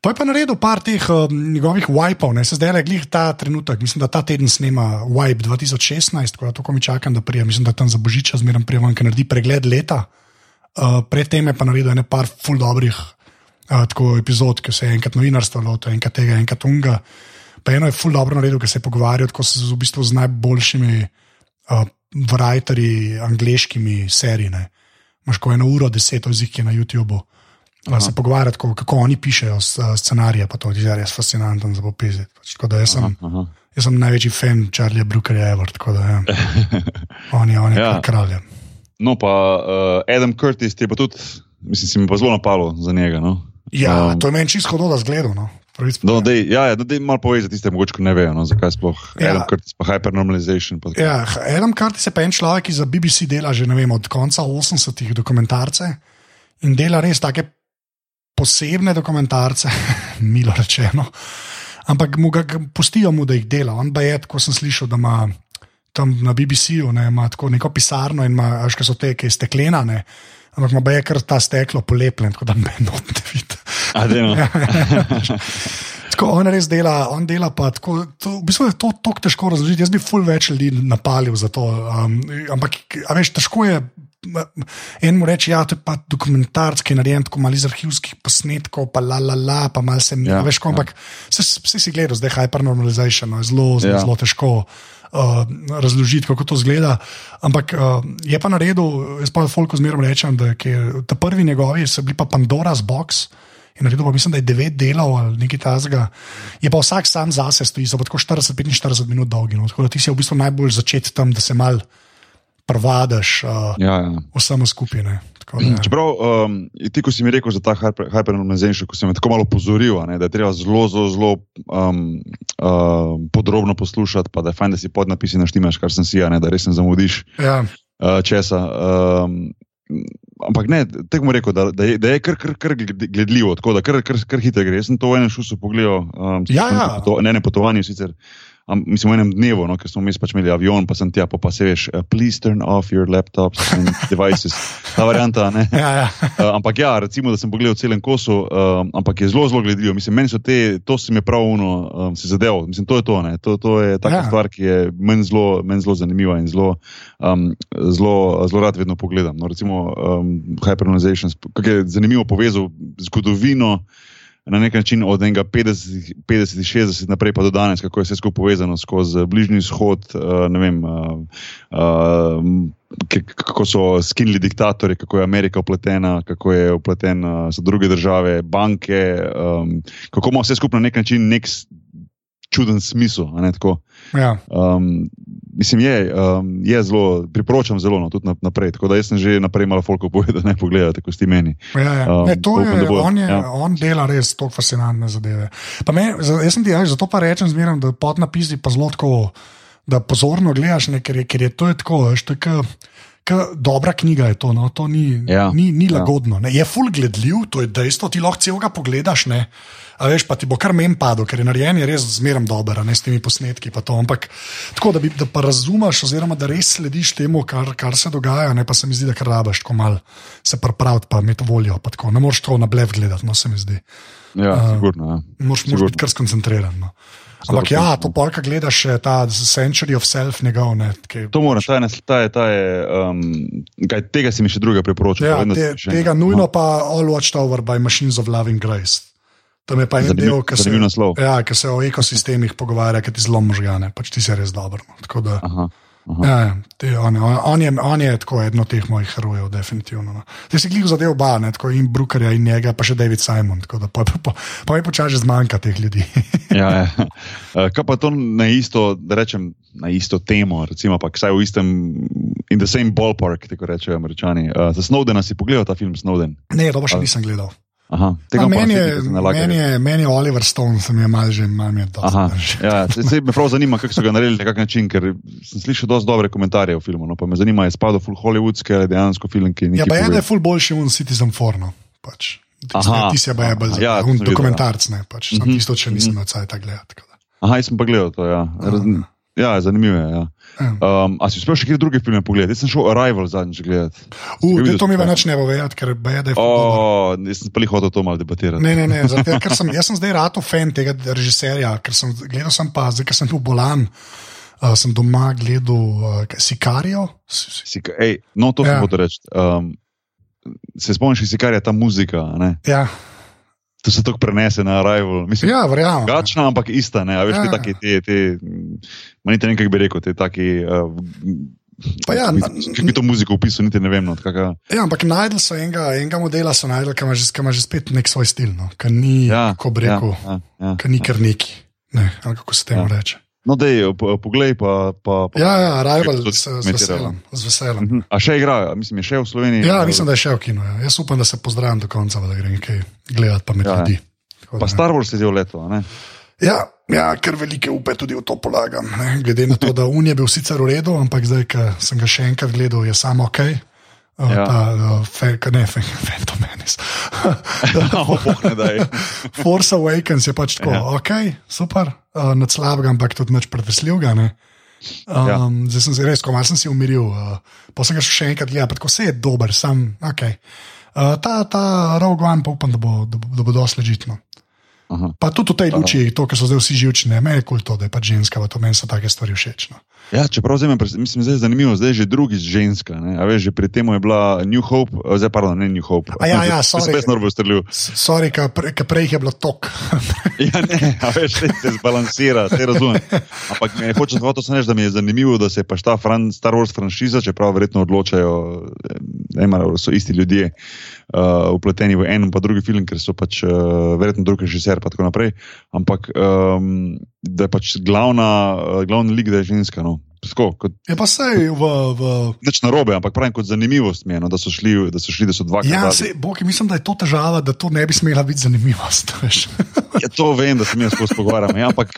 Pa je pa naredil par teh uh, njegovih wipov, ne se zdaj le glih ta trenutek, mislim, da ta teden snema Wipe 2016, ko je to, ko mi čakam, da prije, mislim, da tam za božiča zmeraj prijem, ker naredi pregled leta. Uh, predtem je pa naredil ene par ful dobrih uh, epizod, ki se je enkrat novinarstvo lotil, enkrat tega, enkrat unga. Pa eno je ful dobro naredil, ker se je pogovarjal tako z, v bistvu z najboljšimi uh, writerji angliškimi serijami. Imáš ko eno uro, deset jezik je na YouTubu. Uh, se pogovarjati, kako, kako oni pišejo uh, scenarije, to je res fascinantno za popiziti. Pač, tako da jaz sem, Aha. jaz sem največji fan Charlieja Brookerja Ever, tako da ja. on je, on je Ja. kralj. ja. No, pa uh, Adam Curtis je pa tudi, mislim, si mi pa zelo napalo za njega. No? Ja, Um, to je meni čisto hodo, da zgledam. No. No, dej, ja, ja, no, dej malo povej za tiste, ko ne vejo, no, zakaj sploh Ja. Adam Curtis, pa hypernormalization. Pa. Ja, Adam Curtis je pa en človek, ki za BBC dela že vem, od konca 80-ih dokumentarce in dela res take posebne dokumentarce, milo rečeno. Ampak mu ga pustijo, mu, da jih dela. On pa je, ko sem slišal, da ima tam na BBC-ju ne, neko pisarno in ima, veš, kaj so te, ki je steklena, ne. ampak ima je kar ta steklo polepljen, tako da me ne vidi. Dej, no. Tako, on res dela, on dela pa tako. To, v bistvu je to tako težko razložiti. Jaz bi ful več ljudi napalil za to. Um, ampak, veš, težko je. En mu reče, ja, to je pa dokumentarc, ki je narejen tako malo iz arhivskih posnetkov, pa la la la, pa malo se mi, Ja, veš, ko, ja. ampak vse, si gledal, zdaj hypernormalization, no, je zelo, zelo, Ja. zelo težko. uh, razložiti, kako to zgleda. Ampak uh, je pa naredil, jaz pa Folko zmerno rečem, da je ta prvi njegovi, so bili pa Pandora's Box. In naredil pa mislim, da je devet delov ali nekaj takega. Je pa vsak sam zase stoji, so pa tako 40-45 minut dolgi. No. Tako da ti si v bistvu najbolj začeti tam, da se mal prvadaš uh, Ja, ja. vsemu skupaj. ne. Tako da- Čeprav um, ti, ko si mi rekel za ta hyper- hypernormalization, ko si me tako malo pozoril, ne, da je treba zelo, zelo, zelo um, uh, podrobno poslušati, pa da je fajn, da si podnapisi naštimaš, kar sem si, a ne, da res ne zamudiš Ja, uh, česa. Um, ampak ne, tako bom rekel, da, da je, da je kar, kar, kar gled- gledljivo, tako da kar, kar, kar hitro gre. Jaz sem to v enem šusu pogledal, um, Ja, ja. poto- ne enem potovanju sicer. Am, mislim, v enem dnevu, no, ker smo mi pač imeli avion, pa sem tja, pa, pa se veš, uh, please turn off your laptops and devices. Ta varianta, ne. ja, ja. Uh, ampak ja, recimo, da sem pogledal celem kosu, uh, ampak je zelo, zelo gledljivo. Mislim, meni so te, to se mi je prav uno, um, si zadeval. Mislim, to je to, ne. To, to je taka Ja. stvar, ki je meni zelo, meni zelo zanimiva in zelo, um, zelo, zelo rad vedno pogledam. No, recimo, um, Hypernormalization, kako je zanimivo povezal zgodovino. Na nek način od enega 50, 50, 60 naprej pa do danes, kako je vse skupaj povezano skozi Bližnji vzhod, uh, ne vem, k- kako so skinili diktatorji, kako je Amerika upletena, kako je upletena so druge države, banke, um, kako ima vse skupaj na nek način nek čuden smisel. ne, ja. Um, mislim, je, um, je zelo, priporočam zelo, no, tudi nap- naprej. Tako da jaz sem že naprej malo folko povedal, da ne pogledate, ko ste meni. Ja, ja. Um, Ne, to upam, je, da bo- on, je, ja. on dela res tako fascinantne zadeve. Pa Me, jaz sem ti rekel, zato pa rečem zmeraj, da podnapisi pa zelo tako, da pozorno gledaš, ne, ker, je, ker je to je tako, veš, to je ka, ka dobra knjiga je to, no, to ni, Ja, ni, ni ja. lagodno. Ne. Je full gledljiv, to je dejstvo, ti lahko celega pogledaš. Ne. A veš, pa ti bo kar men padel, ker je narejen je res zmeraj dober, ne s temi posnetki. to. Ampak tako, da, bi, da pa razumeš, oziroma da res slediš temu, kar, kar se dogaja, ne pa se mi zdi, da kar rabaš tako mal se pripraviti, pa imeti voljo. Pa tako. ne moreš to na blev gledati, no se mi zdi. Ja, uh, sigurno. Ja. Moraš, moraš Sigurno. biti kar skoncentriran. No. Ampak ja, to polka gledaš, ta Century of Self njegov. Ne, ki, To moram, ta je, ta je, ta je um, kaj, tega si mi še druga priporočil. Ja, te, še tega nujno pa All Watched Over by Machines of Loving Grace. Tam je pa en Zanimiv- del, ki se, ja, ki se o ekosistemih pogovarja, ki ti zelo možgane, pač ti si res dober. No. Da, Aha, aha. ja, ja, te, on, on, on, je, on je tako eden od teh mojih herojev, definitivno. No. Ti si glih zadev oba, ne, tako in Brookerja in njega, pa še David Simon. Da pa, pa, pa, pa mi počasi zmanjka teh ljudi. Ja, ja. Uh, Kaj pa to na isto, da rečem, na isto temo, recimo, pa vsaj v istem, in the same ballpark, tako rečejo američani. Uh, za Snowdena si pogledal ta film Snowden. Ne, pa še nisem gledal. Aha, tega pa meni, je, meni, je, meni je Oliver Stone, sem je mal že mal mi je. Aha, drži. ja, se, se me prav zanima, kako so ga naredili na kak način, ker sem slišal dosti dobre komentarje o filmu. No, pa me zanima, je spadal full hollywoodski ali dejansko film, ki je Ja, pa je, da je ful boljši un Citizen Forno. Pač. Aha, Ti si pa je bolj ja, za to sem un videl, dokumentarc, ne pač. Sam Mhm, tisto, če nisem na cajt gledati. tako da. Aha, jaz sem pa gledal to. Ja, Raz, ja zanimivo je. Ja. Ja. Um, a si uspel še kje druge filme pogledati? Jaz sem šel Arrival zadnjič gledati. U, videl te to mi več ne bo vedeti, ker je, da je ful dober. O, jaz sem pa jih hotel to malo debatirati. Ne, ne, ne, zato, ker sem, jaz sem zdaj rado fan tega režiserja, ker sem gledal sem pa, zdaj, ker sem bil bolan, uh, sem doma gledal uh, Sicarijo. Si- si- Si, ka- ej, no, to ja. Ja. sem hotel reči. Um, se spomniš, kar je ta muzika? Ne? Ja, To se tako prenese na Arrival. Mislim, ja verjamem. Drugačna, ampak ista. Ne? A veš, Ja. te taki, te, te, manj ne vem, kako bi rekel, te taki. Uh, Pa ja, Kako bi to muziko opisal, niti ne vem. No, kaka, Ja, ampak najdel so enega, enega modela, so najdel, ki ima, že- ki ima že spet nek svoj stil, no, ki ni, ja, kako bi rekel, Ja, ja, ja. ki ni kar neki. Ne, kako se temu Ja. reče. No, dej, po- poglej pa. pa, pa Ja, ja, Rival z, to z veseljem. Z veseljem. Mhm. A še igra, mislim, je še v Sloveniji. Ja, mislim, da je še v kinu. Ja. Jaz upam, da se pozdravim do konca, da grem kaj gledati pa med Ja, ja. ljudi. Tako Pa da, Star Wars je v leto. Ne? Ja, ja, ker velike upe tudi v to polagam. Ne. Glede na to, da Un je bil sicer v redu, ampak zdaj, ko sem ga še enkrat gledal, je samo ok. Uh, Ja. ta, uh, fe, ka- ne, fe, Phantom Menace. Daj. Force Awakens je pač tako, Ja. ok, super, uh, nad slabega, ampak tudi nič pretresljivega. ne. Um, Ja. Zdaj sem se res, ko sem si umiril, uh, pa sem ga še enkrat gledati, tako vse je dober, sam, ok. Uh, ta, ta Rogue One pa upam, da bo, da bo, da bo dosti ležitno. Aha. Pa tudi v tej luči, to, kar so zdaj vsi živčni, meni je kul to, da je pač ženska, to meni so take stvari všeč. No. Ja, čeprav zdaj, mislim, zdaj je zanimivo, zdaj je že drugič ženska. Ne? A veš, že pri tem je bila New Hope, eh, zdaj pardon, ne New Hope. A ja, ja, sorry. Spet norbo strelil. Sorry, ka pre, ka prej je bilo tok. Ja, ne, a veš, se, se zbalansira, te razumem. Ampak me hoče hotel sem reči, da mi je zanimivo, da se je pač ta fran, Star Wars franšiza, čeprav verjetno odločajo, eh, ne so isti ljudje uh, upleteni v en pa drugi film, ker so pač uh, verjetno drug režiser in tako naprej. Ampak um, da je pač glavna, uh, glavni lik, da je ženska. No. Tako, kot Je pa sej v. v Nič narobe, ampak pravim kot zanimivost mi je, no, da, so šli, da so šli, da so dva ja, kazali. sej, Boki, mislim, da je to težava, da to ne bi smela biti zanimivost. Ja, to vem, da se mi skozi pogovarjamo. Ja, ampak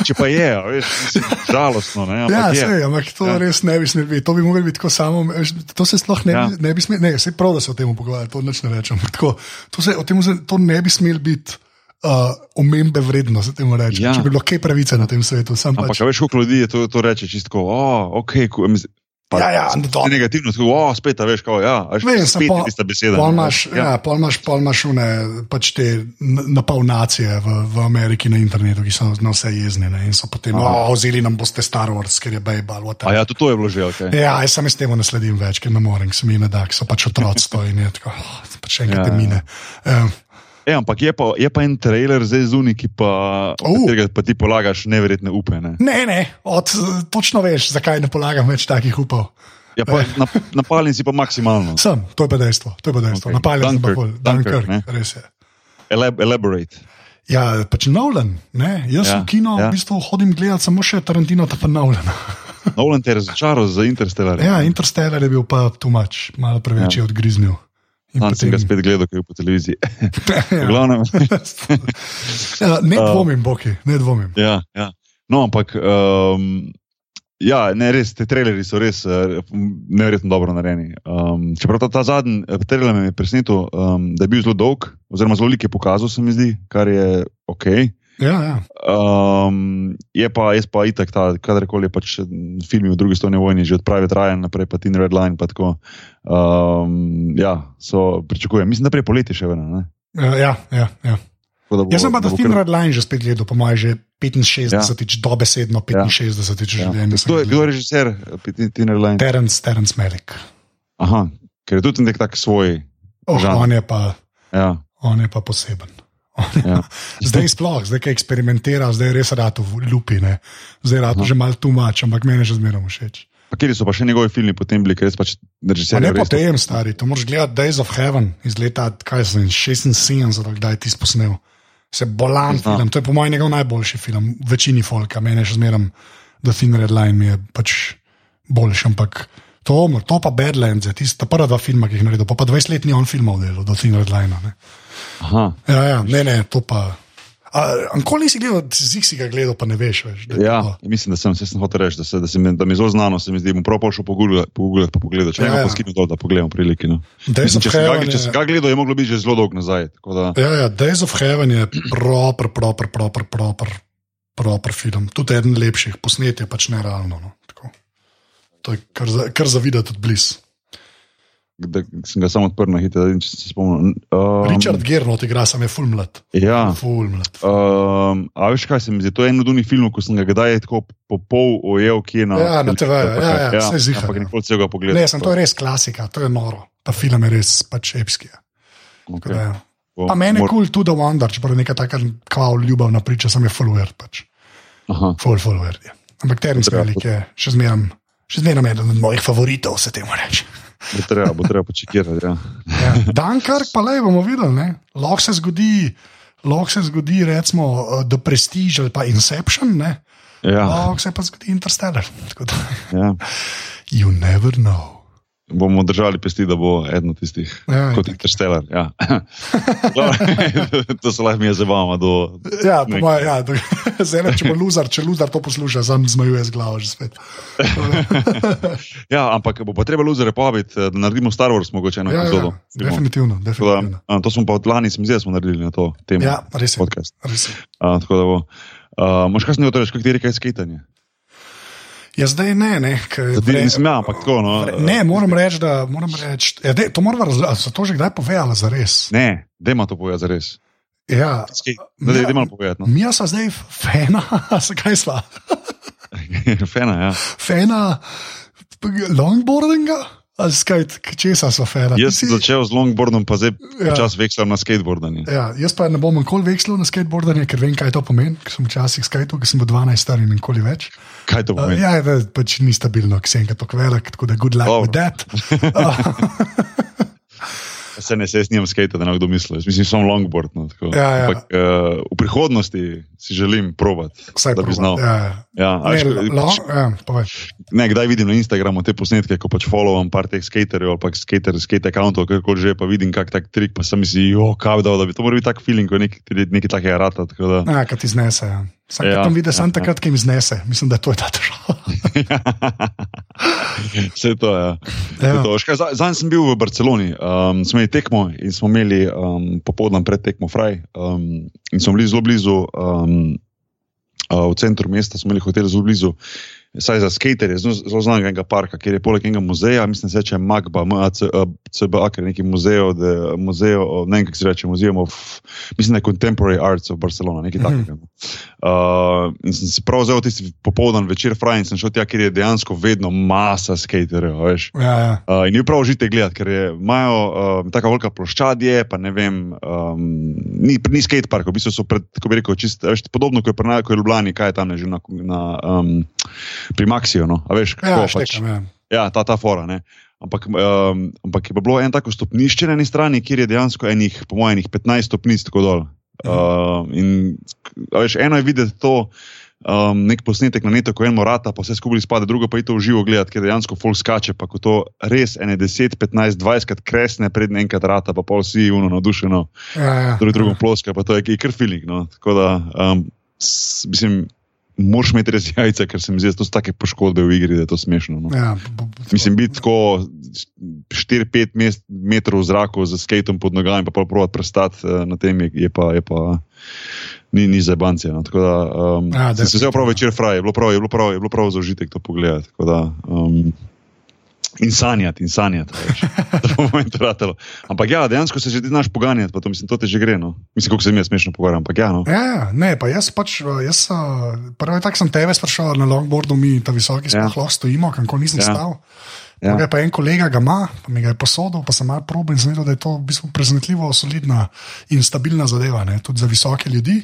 če pa je, veš, mislim, žalostno. Ne, Ja, je. sej, ampak to Ja. ja. res ne bi smelo biti. To bi mogli biti tako samo. veš, To se sploh ne, Ja. ja. ne bi smelo. Ne, sej prav, da se o tem pogovarjamo, to nič ne rečem. Tako, to, se, tem, se- to ne bi smelo biti. Uh, omembe vredno, se temu reče. Ja. Ja. Če bi bilo kaj pravice na tem svetu, sem Ampak, pač. veš, koliko ljudi je to, to reče, čisto, oh, ok, mislim, pa, Ja, ja, ne dobro. negativno, tako, oh, spet, veš, kao, ja, a veš, spet je tista beseda. Pol imaš, veš, ja, pol imaš, pol imaš une, pač te n- napol nacije v, v Ameriki na internetu, ki so na vse jezni ne, in so potem, oh, vzeli nam boste Star Wars, ker je Bejbal. A ja, tudi to je bilo že, ok. Ja, jaz sem s tem ne sledim več, ker ne morem, se mi ne da, so pač otroctvo in je tako, oh, pač enkrat Ja, ja, ja. mine. E, ampak je pa, je pa en trailer zdaj zunaj, ki pa, Uh. pa ti polagaš neverjetne upe. Ne? ne, ne, od, točno veš, zakaj ne polagam več takih upov. Ja, pa, na, napaljen si pa maksimalno. Sem, to je pa dejstvo, to je pa dejstvo. Okay. Napaljen sem pa bolj, Dunkirk, Dunkirk, ne? res je. Elab, elaborate. Ja, pač Nolan, ne? jaz Ja, ja, v kino ja. ja. v bistvu hodim gledati samo še Tarantino, ta pa Nolana. Nolan te je razočaral za Interstellar. Ja, Interstellar je bil pa tumač, malo preveč je odgriznil. In Tam sem ga spet gledal, kaj je po televiziji. Ja. glavnem, ja, ne Uh, dvomim, Boki, ne dvomim. ja, ja. No, ampak, um, ja, ne, res, te traileri so res uh, neverjetno dobro narejeni. Um, čeprav ta, ta zadnji eh, trailer me je presenetil, um, da je bil zelo dolg, oziroma zelo lik je pokazal, se mi zdi, kar je ok. Ja, ja. Um, je pa, jaz pa itak, ta, kadarkoli pač filmi v drugi svetovni vojni, že od Private Ryan naprej, pa Tin Red Line. Pa tako, um, ja, so pričakujem. Mislim, da prej poleti še vedno. ne. Ja, ja, ja. Da bo- Jaz sem pa ta film kar- Red Line že spet gledal, po mojem, že 65, ja. dobesedno 65 Ja. življenj. Kdo je, kdo je režiser eh, Tin- Tin Red Line? Terence, Terence Malick. Aha, ker je tudi nek tak svoj. Oh, Žanr. on, je pa, Ja, on je pa poseben. Ja. Zdaj sploh, zdaj ki eksperimentira, zdaj res rado lupi, ne. zdaj rado že malo tumač, ampak meni že zmeraj všeč. Pa kjer so pa še njegovi filmi potem bili, ker res pač Pa režiser. ne potem, stari, to moraš gledati Days of Heaven iz leta kaj sem, 76, ali kdaj je ti posnel. Se bolan Poznam. film, to je po mojem njegov najboljši film, večini folka, meni še zmeraj The Thin Red Line mi je pač boljši, ampak to, to pa Badlands, tista prva dva filma, ki jih je naredil, pa, pa 20 let ni on filmov delal, The Thin Red Line. Ne. Aha. Ja, ja, ne, ne, to pa. Ankoli nisi gledal, zig si ga gledal, pa ne veš je Ja, to. mislim, da sem, se sem hotel reči, da, se, da, se mi, da mi je zelo znano, se mi zdi, bom prav šel pogooglati, pogooglati pa pogledati. Če Ja, ne, ja. pa skinu dol, da pogledam priliki. No. Mislim, če, sem ga, če sem ga gledal, je moglo biti že zelo dolgo nazaj. Da, Ja, ja, Days of Heaven je proper, proper, proper, proper, proper film. Tudi eden lepših, posnet je pač nerealno. No. Tako. To je kar, za, kar zavidati od blizu. Da sem ga samo odprl na hitro, če se spomnim. Um, Richard Gernot igra, sam je full mlad. Ja. Full mlad. Um, a veš kaj se mi zdi? To je en od unih filmov, ko sem ga kdaj tako po pol ojel, ki je na. Ja, na TV, ja, ja, saj ziher, Ampak ja. nikoli celega pogleda. Ne, sem, to je res klasika, to je noro. Ta film je res pač epski. ja. Okay. da, ja. Pa meni je kul cool tudi Wonder, čeprav je neka taka kvav ljubavna priča, sem je full weird. Pač. Aha. Full, weird. Je. Ampak Treba Malick je še zmeraj. Še zmeraj eden od mojih favoritov, se temu reče. Bo treba, bo treba počekirati. Ja. Ja. Dunkirk pa le bomo videli. ne. Lahko se zgodi, lahko se zgodi recimo uh, The Prestige ali pa Inception, ne? Ja, lahko se pa zgodi Interstellar. Ja. you never know. Bomo držali pesti, da bo eden od tistih, Ja, kot itak. Interstellar. Ja. to se lahko mi je zabavama do. Ja, mojem, ja, do- zdaj ne, če bo luzar, če luzar to posluša, sam zmajuje z glavo že spet. Ja, ampak bo pa treba luzere povabiti, eh, da naredimo Star Wars, mogoče eno Ja, epizodo. ja, definitivno. Definitivno. Da, to smo pa od lani, mi da smo naredili na to temo. Ja, res je. podcast. Res je. A, tako da bo. Uh, Moš kaj snil, torej, kako ti reče, skejtanje? Ja, zdaj ne, ne. Zdaj, nisem ja, ampak tako. No, vre- Ne, moram reči, da moram reči, ja, dej, to moramo razumeti. So to že kdaj povedala za res? Ne, dema to povedati za res. Ja, da je malo povedati. No. Mi smo zdaj fena, zakaj smo? fena, ja. Fena longboardinga? Ali skaj, česa so fena? Jaz sem si... začel z longboardom, pa zdaj ja. čas vekslam na skateboardanje. Ja, jaz pa ne bom nikoli vekslal na skateboardanje, ker vem, kaj to pomeni. Ker sem včasih skajal, ker sem bil 12 star in nikoli več. Kaj to pomeni? Uh, ja, da pač ni stabilno, ker sem enkrat tako velik, tako da good luck oh. with that. Se ne, se jaz nimam skate, da ne kdo misli. Mislim, sem longboard. No, ja, ja. Ampak, uh, v prihodnosti si želim probati. Vsaj da bi znal. Ja, ja. Ja, ne, až, long, ja, ne, kdaj vidim na Instagramu te posnetke, ko pač followam par teh skaterjev ali pa skater, skate accountov, kako že pa vidim kak tak trik, pa sem si, jo, kaj da, da bi to moral biti tak feeling, ko nekaj, nekaj takega rata. Da... Ja, kaj ti znese. Ja. Sam ja, tam vidiš, ja, samo takrat, ki jim znese. Mislim, da to je ta težava. Vse to je. Ja. ja. Zdaj sem bil v Barceloni, um, smo imeli tekmo in smo imeli um, popoldan pred tekmo Fraj. Um, in smo bili zelo blizu, um, uh, v centru mesta, smo imeli hotel zelo blizu. Saj za skaterje, zelo znanega parka, kjer je poleg enega muzeja, mislim, da se reče Magba, MCBA, ker je neki muzej, muzej, ne vem, kako se reče, muzej, mislim, da je Contemporary Arts of Barcelona, nekaj mhm. takega. Uh, in sem si prav vzel tisti popoldan večer, fraj, in sem šel tja, ker je dejansko vedno masa skaterjev. Ja, ja. Uh, in je prav užite gledati, ker imajo uh, tako velika ploščadje, pa ne vem, um, ni, ni skatepark, v bistvu so pred, kako bi rekel, čisto, veš, podobno kot je pri najbolj Ljubljani, kaj je tam že na. na um, pri Maxiju. No? Veš, ja, kako, štekam, pač, ja. ja, ta, ta fora. Ne? Ampak, um, ampak je bilo eno tako stopnišče na eni strani, kjer je dejansko enih, po mojem, 15 stopnic tako dol. Uh, in, veš, eno je videti to, um, nek posnetek na neto, ko eno rata, pa vse skupaj spada, drugo pa je to v živo gledati, ker dejansko folk skače, pa ko to res ene 10, 15, 20 krat kresne, pred enkrat rata, pa pol si uno navdušeno, ja, ja. drugi drugo ploska, pa to je kar feeling. No? Tako da, um, s, mislim moraš imeti res jajca, ker se mi zdi, da so take poškodbe v igri, da je to smešno. No. Ja, Mislim, biti tako 4-5 metrov v zraku z skatom pod nogami, pa praviti prstati uh, na tem, je, je pa. Je pa Ni, ni za banke. No. Um, ja, se je zelo prav večer, fraj, je bilo prav, je bilo prav, je bilo prav za užitek to pogledati. Da, um, in sanjati, in sanjati. Da bomo to ratelo. Ampak ja, dejansko se že ti znaš poganjati, pa to, mislim, to te že gre. No. Mislim, kako se mi je smešno pogovarjati. Ampak ja, no. ja, ne, pa jaz pač, jaz, prvi tak sem tebe sprašal na longboardu, mi ta visoki ja. sploh stojimo, kako nisem ja. stal. Ja. Pa en kolega ga ima, pa mi ga je posodil, pa sem malo probil in zvedel, da je to v bistvu preznatljivo, solidna in stabilna zadeva, ne? tudi za visoke ljudi.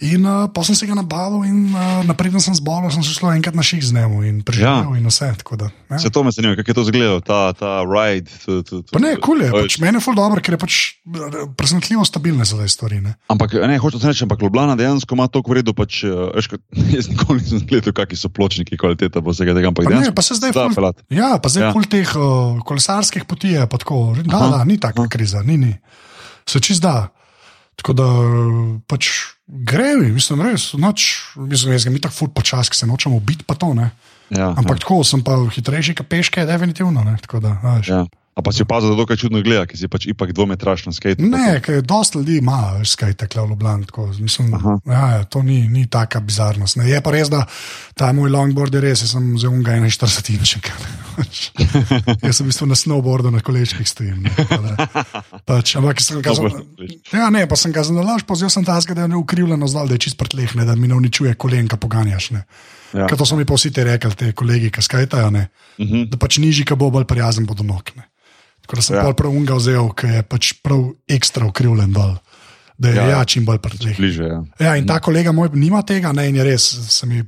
In uh, pa sem se ga nabavil, in uh, naprej sem zbolel, sem šel enkrat na ših z njim in preživel. Ja. In vse, da, ja. Se to me zanima, kako je to izgledalo, ta, ta ride. To, to, to, ne, kul je, pač, meni je ful dobro, ker je pač eh, presenetljivo stabilne za te stvari. Ne. Ampak ne, hočeš reči, ampak Ljubljana dejansko ima to vredno. Pač, veš, jaz nikoli nisem gledal, kakšni so pločniki, kvaliteta vsega tega. Pa ne, pa se zdaj ful, ja, pa zdaj ja. ful teh uh, kolesarskih poti je pa tako. Da, da, ni taka kriza, ni, ni. Se čist da. Tako da pač grevi, mislim, res, noč, mislim, jaz ga mi tako ful počas, ki se nočemo biti, pa to ne. Ja, Ampak ja. tako sem pa hitrejši, kot peške, definitivno. Ne, tako da, ja. A pa si opazil, da je to kaj čudno gleda, ki si pač ipak dvometraš na skate. Ne, ker dosta ljudi ima skate, tako v Ljubljani. Mislim, ja, ja, to ni, ni taka bizarnost. Ne. Je pa res, da ta moj longboard je res, jaz sem zelo unga 41 in še kaj. jaz sem v bistvu na snowboardu, na kolečkih stojim. Pač, ampak sem ga zelo. Ja, ne, pa sem ga zelo laž, pozval sem ta zgad, da je ukrivljeno zdal, da je čist prtlehne, da mi ne uničuje kolenka poganjaš. Ne. Ja. To so mi pa vsi ti rekli, te kolegi, ki skajtajo, uh mhm. -huh. da pač nižji, ki bo bolj prijazen, bodo nokne. Tako da sem ja. prav unga vzel, ki je pač prav ekstra ukrivljen dol. Da je ja, ja čim bolj prtleh. Ja. ja, in ta kolega moj nima tega, ne, in je res, se mi,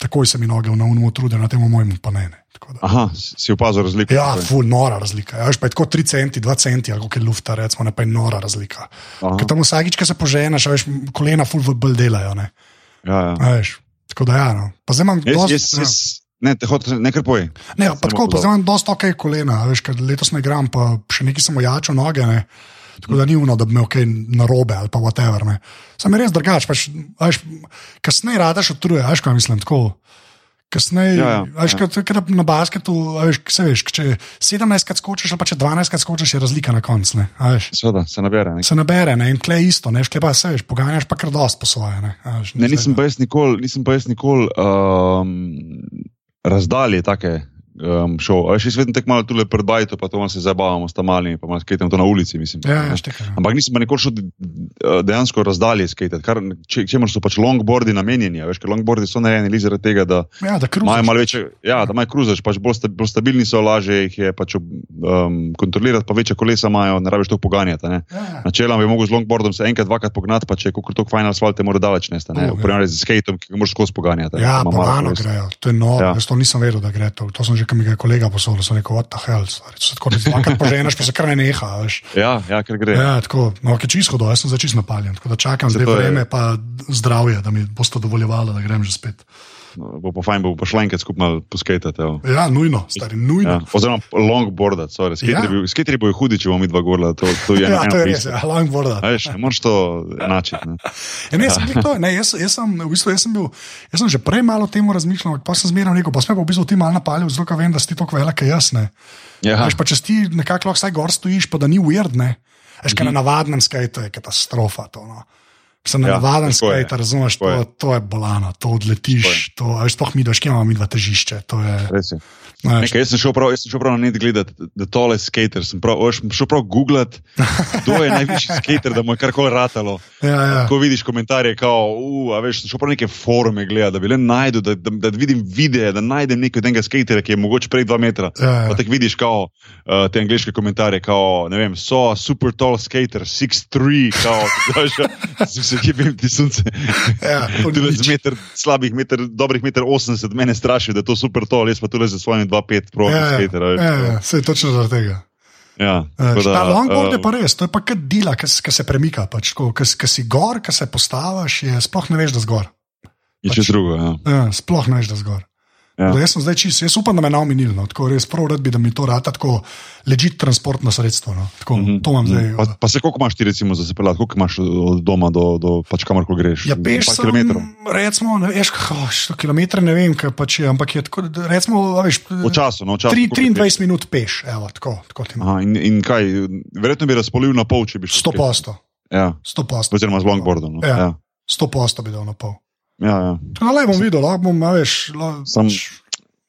takoj se mi noge na umu trudi, na tem mojemu pa ne. ne. Aha, si opazil razliko? Ja, ful, nora razlika. Ja, pa je tako 3 centi, 2 centi, ali kaj lufta, recimo, ne pa je nora razlika. Ker tam vsakič, ki se poženeš, veš, kolena ful bolj delajo. Ne. Ja, ja. Veš, tako da ja, no. Pa zdaj imam. Jaz, jaz, jaz, Ne, te hočeš nekaj poj. Ne, pa tako, pa zdaj imam dosta ok kolena, veš, ker letos ne gram, pa še nekaj sem ojačal noge. Ne. Tako da ni uno, da bi imel kaj narobe ali pa whatever. Ne. Sam je res drugač, pač, kasneje radaš odtruje, veš, kaj mislim. Tako. Kasneje, ja, ja, ja. Kad, na basketu, veš, se veš, če 17 krat skočiš, pa če 12 krat skočiš, je razlika na koncu. Seveda, se nabere. Ne. Se nabere, ne, in tle isto, ne, škle pa se veš, poganjaš pa kar dost po svoje. Ne, veš, ne, nisem pa jaz nikoli, nisem pa jaz nikoli um, razdalje, take um, šel. A veš, jaz vedno tako malo tule pred bajto, pa to se zabavamo s tam malimi, pa malo skejtamo to na ulici, mislim. Ja, ja, ne. štekaj. Ampak nisem pa nikoli šel eh, dejansko razdalje skejtati, kar če, čemu so pač longboardi namenjeni. a Veš, ker longboardi so narejeni zaradi tega, da Ja, imajo malo večje, ja, da imajo kruzaš, pač bolj, sta, bolj stabilni so, lažje jih je pač um, kontrolirati, pa večje kolesa imajo, ne rabiš to poganjati. Ne. Ja, ja. Načeloma bi mogel z longboardom se enkrat, dvakrat pognati, pa če je kako to fajn asfalt, te mora daleč nesta. Oh, Ne, ja. v primerjavi z skateom, ki ga moraš skozi poganjati. ne, Ja, pa malo kolesa. grejo, to je noro. Ja. Jaz to nisem vedel, da gre to. To sem že, ki mi ga je kolega posodil, sem rekel, what the hell, stari. To se tako dvakrat poženeš, pa se kar ne neha, veš. Ja, ja, ker gre. Ja, tako, no, ki čisto do, jaz sem začis napaljen, tako da čakam zdaj to vreme, pa zdravje, da mi boste dovoljevali, da grem že spet. Bo pa fajn, bo pa šla enkrat skupaj poskejtati. evo. Ja, nujno, stari, nujno. Ja, oziroma longboardat, sorry. Ja. Skateri bojo hudi, če bomo mi dva gorla. To, to je Ja, to je res, ja, longboarda. A Veš, ne moreš to enačiti. Ne? Ja, ne, jaz, glih to, ne, jaz, jaz, sem, v bistvu, jaz, sem bil, jaz sem že prej malo o tem razmišljal, pa sem zmeraj rekel, pa sem pa v bistvu ti malo napalil, ker vem, da si ti tako velik, jaz ne. Ja, Veš pa, če ti nekako lahko vsaj gor stojiš, pa da ni weird, ne. Veš, kaj na navadnem skajtu je katastrofa. To, no. Sem na. Ja, navaden tako je, skajt, razumeš, to, to je bolano, to odletiš, to, veš, sploh mi, imamo mi dva težišče. To je, veš, Nekaj, jaz, sem šel prav, sem šel prav na net gledati, da tole skater, sem prav, sem šel prav googlat, kdo je najvišji skater, da mu je karkoli ratalo. ja, ja. Ko vidiš komentarje, kao, uh, a veš, sem šel prav neke forume gledati, da bi le najdel, da, da, da vidim videe, da najdem nekega tega skatera, ki je mogoče prej dva metra. Ja, ja. Pa tako vidiš, kao, uh, te angliške komentarje, kao, ne vem, so super tall skater, 6'3, kao, si se kje vem, ti sunce. Ja, z meter, slabih meter, dobrih meter 80, mene straši, da je to super tall, jaz pa tule za svojimi 2,5 pro Ja, ja, skater. a veš, ja, ja, se je točno zaradi tega. Ja, Uh, tako ta longboard je eh, pa res, to je pa kot dela, ki se premika. Pač, ko si gor, ki se postaviš, je, sploh ne veš, da zgor. Je čez drugo, ja. Ja, sploh ne veš, da zgor. Ja. Ja. Jaz sem zdaj čist, jaz upam, da me je naomenil. No. Tako res prav rad bi, da mi to rata tako ležit transportno sredstvo. No. Tako, mm -hmm. To imam zdaj. Pa, pa se koliko imaš ti recimo za sepeljati, koliko imaš od doma do, do pač kamorkoli greš? Ja, peš sem, kilometrov. recimo, ne veš, kako sto kilometrov, ne vem, kaj pač je, ampak je tako, recimo, a veš, V času, no, tri- koliko 23 minut peš, evo, tako, tako ti imam. Aha, in, in kaj, verjetno bi razpolil na pol, če bi šel. Sto skate. posto, Ja, sto posto. oziroma z longboardom. No. Ja. Ja. Sto posto bi dal na pol. Ja, ja. Tako da le bom videl, lahko bom, veš, lahko. Sam-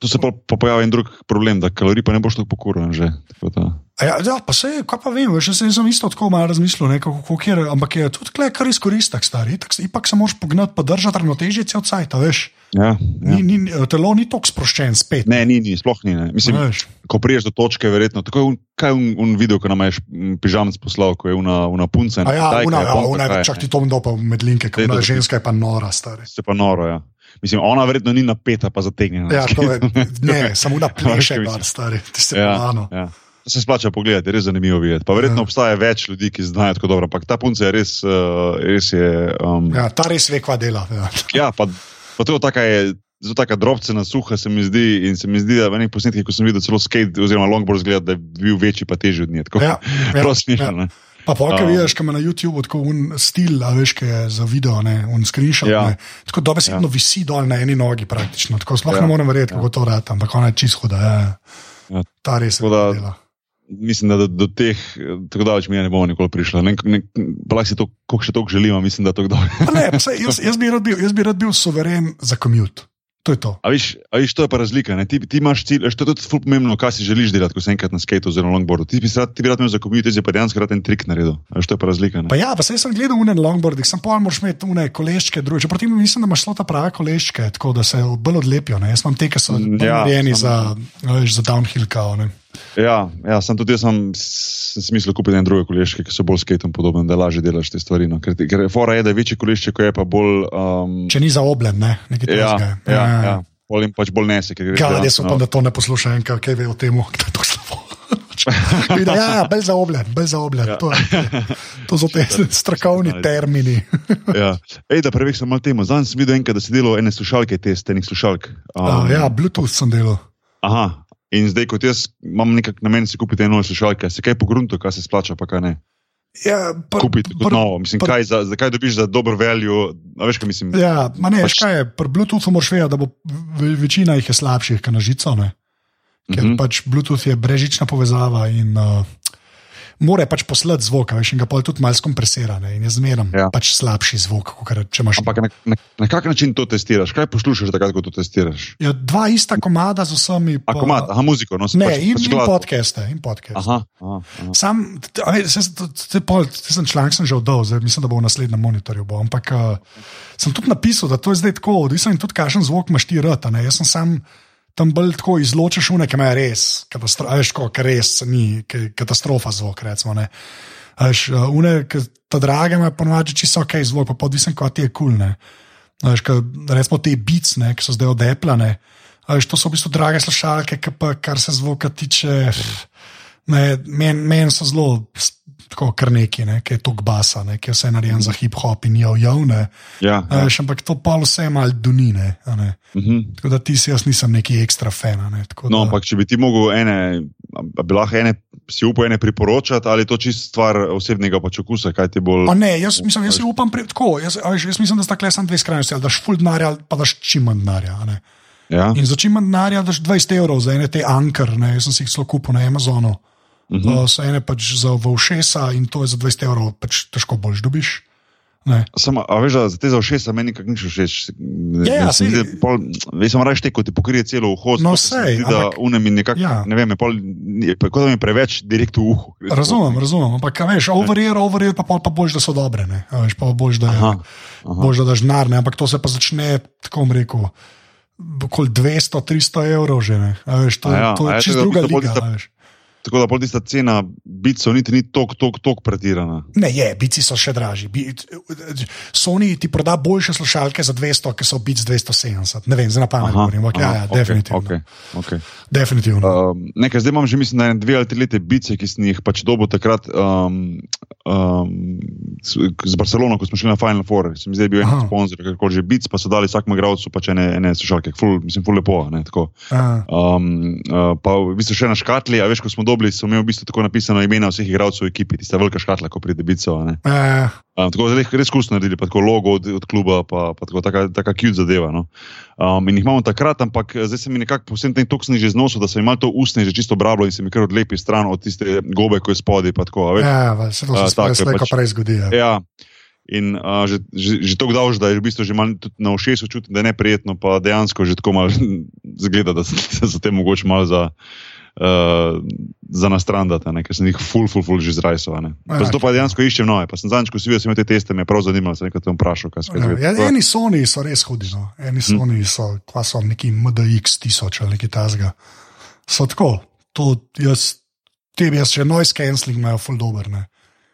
Tu se pa, pojavi en drug problem, da kalorij pa ne boš tako pokuren že. Tako Ja, ja, pa se, kaj pa vem, veš, jaz sem- jaz sem isto tako malo razmislil, ne, kako, kako, kjer, ampak je tudi tukaj kar izkoristek, stari. Ipak, se- ipak se moraš pognati, pa držati ravnotežje cel cajt, veš. Ja, ja. Ni, ni, telo ni tako sproščen spet. Ne, ni, ni, sploh ni. Ne. Mislim, Veš. ko priješ do točke, verjetno. Tako je un, kaj un, un video, ko nam je pižamec poslal, ko je una, una punca. Ja, Kitajka, una, ja, Japonka, una, čak ti to bom pa med linke, ker ženska je pa nora, stari. Se pa noro, ja. Mislim, ona verjetno ni napeta, pa zategnjena. Ja, to je, ne, samo da pleše, Veš, kaj gor, mislim. stari, ti ja, plano. ja. To se splača pogledati, res zanimivo videti. Pa verjetno Ja. ja. obstaja več ljudi, ki znajo tako dobro, ampak ta punca je res, uh, res je. Um, ja. Ja, ta res ve, kva dela. Ja. ja, pa, pa to taka je. Zelo taka drobcena, suha se mi zdi, in se mi zdi, da v nekih posnetkih, ko sem videl celo skate oziroma longboard, zgleda, da je bil večji, pa težji od nje. Tako, Ja, ja, smešno. ja. ne. Pa pa, kaj Um, vidiš, kaj ima na YouTubu tako un stil, a veš, kaj je za video, ne, un screenshot. Ja. Ne, tako dobesedno ja. visi dol na eni nogi, praktično. Tako sploh ja. Ja, ne morem verjeti, kako to rata, ampak ona je čist huda. Ja. Ja. Ta res je da- dela. Mislim, da do, do teh, eh, tako daleč mi je ne bomo nikoli prišli. Ne, ne, pa lahko si to, koliko še toliko želimo, mislim, da to kdo. Ne, pa saj, jaz, jaz, bi bil, jaz bi rad bil suveren za commute. To je to. A viš, a viš, to je pa razlika. Ne? Ti, ti imaš cilj, to je tudi ful pomembno, kaj si želiš delati, ko si enkrat na skateu oziroma longboardu. Ti rad, ti bi rad imel za jaz bi pa dejansko rad en trik naredil. Veš, to je pa razlika. Ne? Pa ja, pa sem gledal une longboardih, sem pa moraš imeti une koleščke, druge. Čeprav ti mislim, da imaš zelo ta prave koleščke, tako da se bolj odlepijo. Ne? Jaz imam te, ki so Mm, ja, narejeni za, a veš, za downhill kao. Ne? Ja, ja sem tudi jaz sem, sem smislil kupiti en druge koleške, ki so bolj skateom podobne, da lažje delaš te stvari. No. Ker, ker fora je, da je večje kolešče, ko je pa bolj. Um, Če ni zaobljen, ne, nekaj ja, takega. ja, ja. Bolj jim pač bolj nese. Gad, jaz upam, na- da to ne posluša en, kaj ve o tem, da je to slabo. Vidi, ja, ja, bolj zaobljen, bolj zaobljen. Ja. To, to so te strokovni termini. Ja. Ej, da preveč sem malo temu. Zdaj sem videl enkrat, da si delal ene slušalke, test enih slušalk. Uh, ja, Bluetooth sem delal. Aha. In zdaj, kot jaz imam nekak namen si kupiti eno slušalke, se kaj pogrunto, kaj se splača, pa kaj ne. Ja, pr, Kupiti kot novo. Mislim, pr- kaj, za, za kaj dobiš za dober value, a veš, kaj mislim. Ja, ma ne, veš Pač- kaj je, pri Bluetoothu moraš vedeti, da bo ve- večina jih je slabših, kot na žico. Ne? Ker mm Mhm. -hmm. pač Bluetooth je brežična povezava in uh, more pač poslati zvok, a veš, in ga pol tudi malo skompresira ne, in je zmeraj Ja. pač slabši zvok, kot če imaš. Ampak na, na, na kak način to testiraš? Kaj poslušaš takrat, ko to testiraš? Ja, dva ista komada z vsemi. A komat, aha, muziko, no, Ne, pač, in, pač in podcaste. In podcaste. Aha, aha, aha. Sam, t- a veš, saj to- te pol- te sem članek sem že oddal, zdaj mislim, da bo v naslednjem monitorju. Bo, ampak uh, sem tudi napisal, da to je zdaj tako, odvisno je tudi, kakšen zvok imaš ti rad. a ne. Jaz sem sam tam bolj tako izločaš une, ki imajo res, ker res ni, ki je katastrofa zvok. Recimo, uh, une, ki ta drage imajo ponovadi čisto ok zvok, pa odvisno, kaj ti je kul. Cool, recimo te bicne, ki so zdaj odeplane. a Veš, to so v bistvu drage slušalke, ki pa kar se zvoka tiče. Meni men so zelo tako kar neki, ne, ki je to gbasa, ne, ki je vse narejen za hip-hop in javne. Ja, ja. Veš, ampak to pa vse malo dunine. ne. Mhm. Tako da ti si jaz nisem neki ekstra fan. Ne, No, da- ampak če bi ti mogel ene, bi lahko ene, si upal ene priporočati, ali je to čist stvar osebnega pač okusa, kaj ti bolj. A ne, jaz, mislim, jaz si upam pri, tako. Jaz, veš, jaz mislim, da sta samo dve skrajnosti. Ali daš full denarja, pa daš čim manj denarja. Ja? In za čim manj denarja daš 20 evrov za ene te ankar, ne, jaz sem si jih celo kupil na Amazonu. Uh Mhm. -huh. uh, so ene pač za v ušesa in to je za 20 evrov, pač težko boljš dobiš. Ne. Samo, a veš, da za te za všeč, meni nikak nič všeč. Ja, ja, se zdi, pol- Veš, samo raje te, ko ti pokrije celo uho. No, se sej, zdi, Da ampak- unem in nekako, Ja. ne vem, pol, kot da mi je preveč direkt v uho. Razumem, razumem, ampak veš, overeer, overeer, pa, pol pa boljš, da so dobre. Ne. A Veš, pa boljš, da, je, Aha, aha. boljš, da daš denar, ne. ampak to se pa začne, tako bom rekel. Okoli 200-300 evrov že ne. A Veš, to, A ja, to je ja, čist tako da druga liga. veš. Tako da tista cena bicov niti ni tok, tok, tok pretirana. Ne, je, bici so še dražji. Bi, Sony ti proda boljše slušalke za 200, ki so bici 270. Ne vem, zdaj na pamet govorim, ampak ja, ja, okej, definitivno. okej, okej. definitivno. Um, nekaj, zdaj imam že, mislim, da dve ali tri leta bice, ki sem jih pač dobil takrat um, um, z Barcelono, ko smo šli na Final Four. Se mi zdaj bil en Aha. sponsor, kako že bic, pa so dali vsakemu igralcu pač ene, ene slušalke, ful, mislim, ful lepo. Ne, tako. Um, uh, pa v bistvu še na škatli, a veš, ko smo dobili, so imeli v bistvu tako napisano imena vseh igralcev v ekipi, tista velika škatla, ko pride bico. a, Um, tako zelo res kusno naredili, pa tako logo od, od kluba, pa, pa tako, taka, taka cute zadeva. No. Um, in jih imamo takrat, ampak zdaj se mi nekako po vsem tem toksni že znosil, da sem imel to usne že čisto brablo in se mi kar odlepi stran od tiste gobe, ko je spodaj. Tako, ja, se to se tako je sploh pač. prej zgodi. Ja. Ja. In uh, že, že, že tako dolž, da je v bistvu že malo na ušesu čutim, da je neprijetno, pa dejansko že tako malo zgleda, da se za tem mogoče malo za, uh, za nastrandata, ne, ker sem jih full, full, full že. Pa Ja, Zato pa dejansko iščem nove. Pa sem zadnjič, ko si videl, sem imel te teste, me je prav zanimalo, sem nekaj tam vprašal, kaj Ja, ja, eni Sony so res hudi, no. eni Sony so, kva so neki MDX tisoč ali nekaj tasga. So tako, to jaz, tebi jaz še noise cancelling imajo full dober. Ne,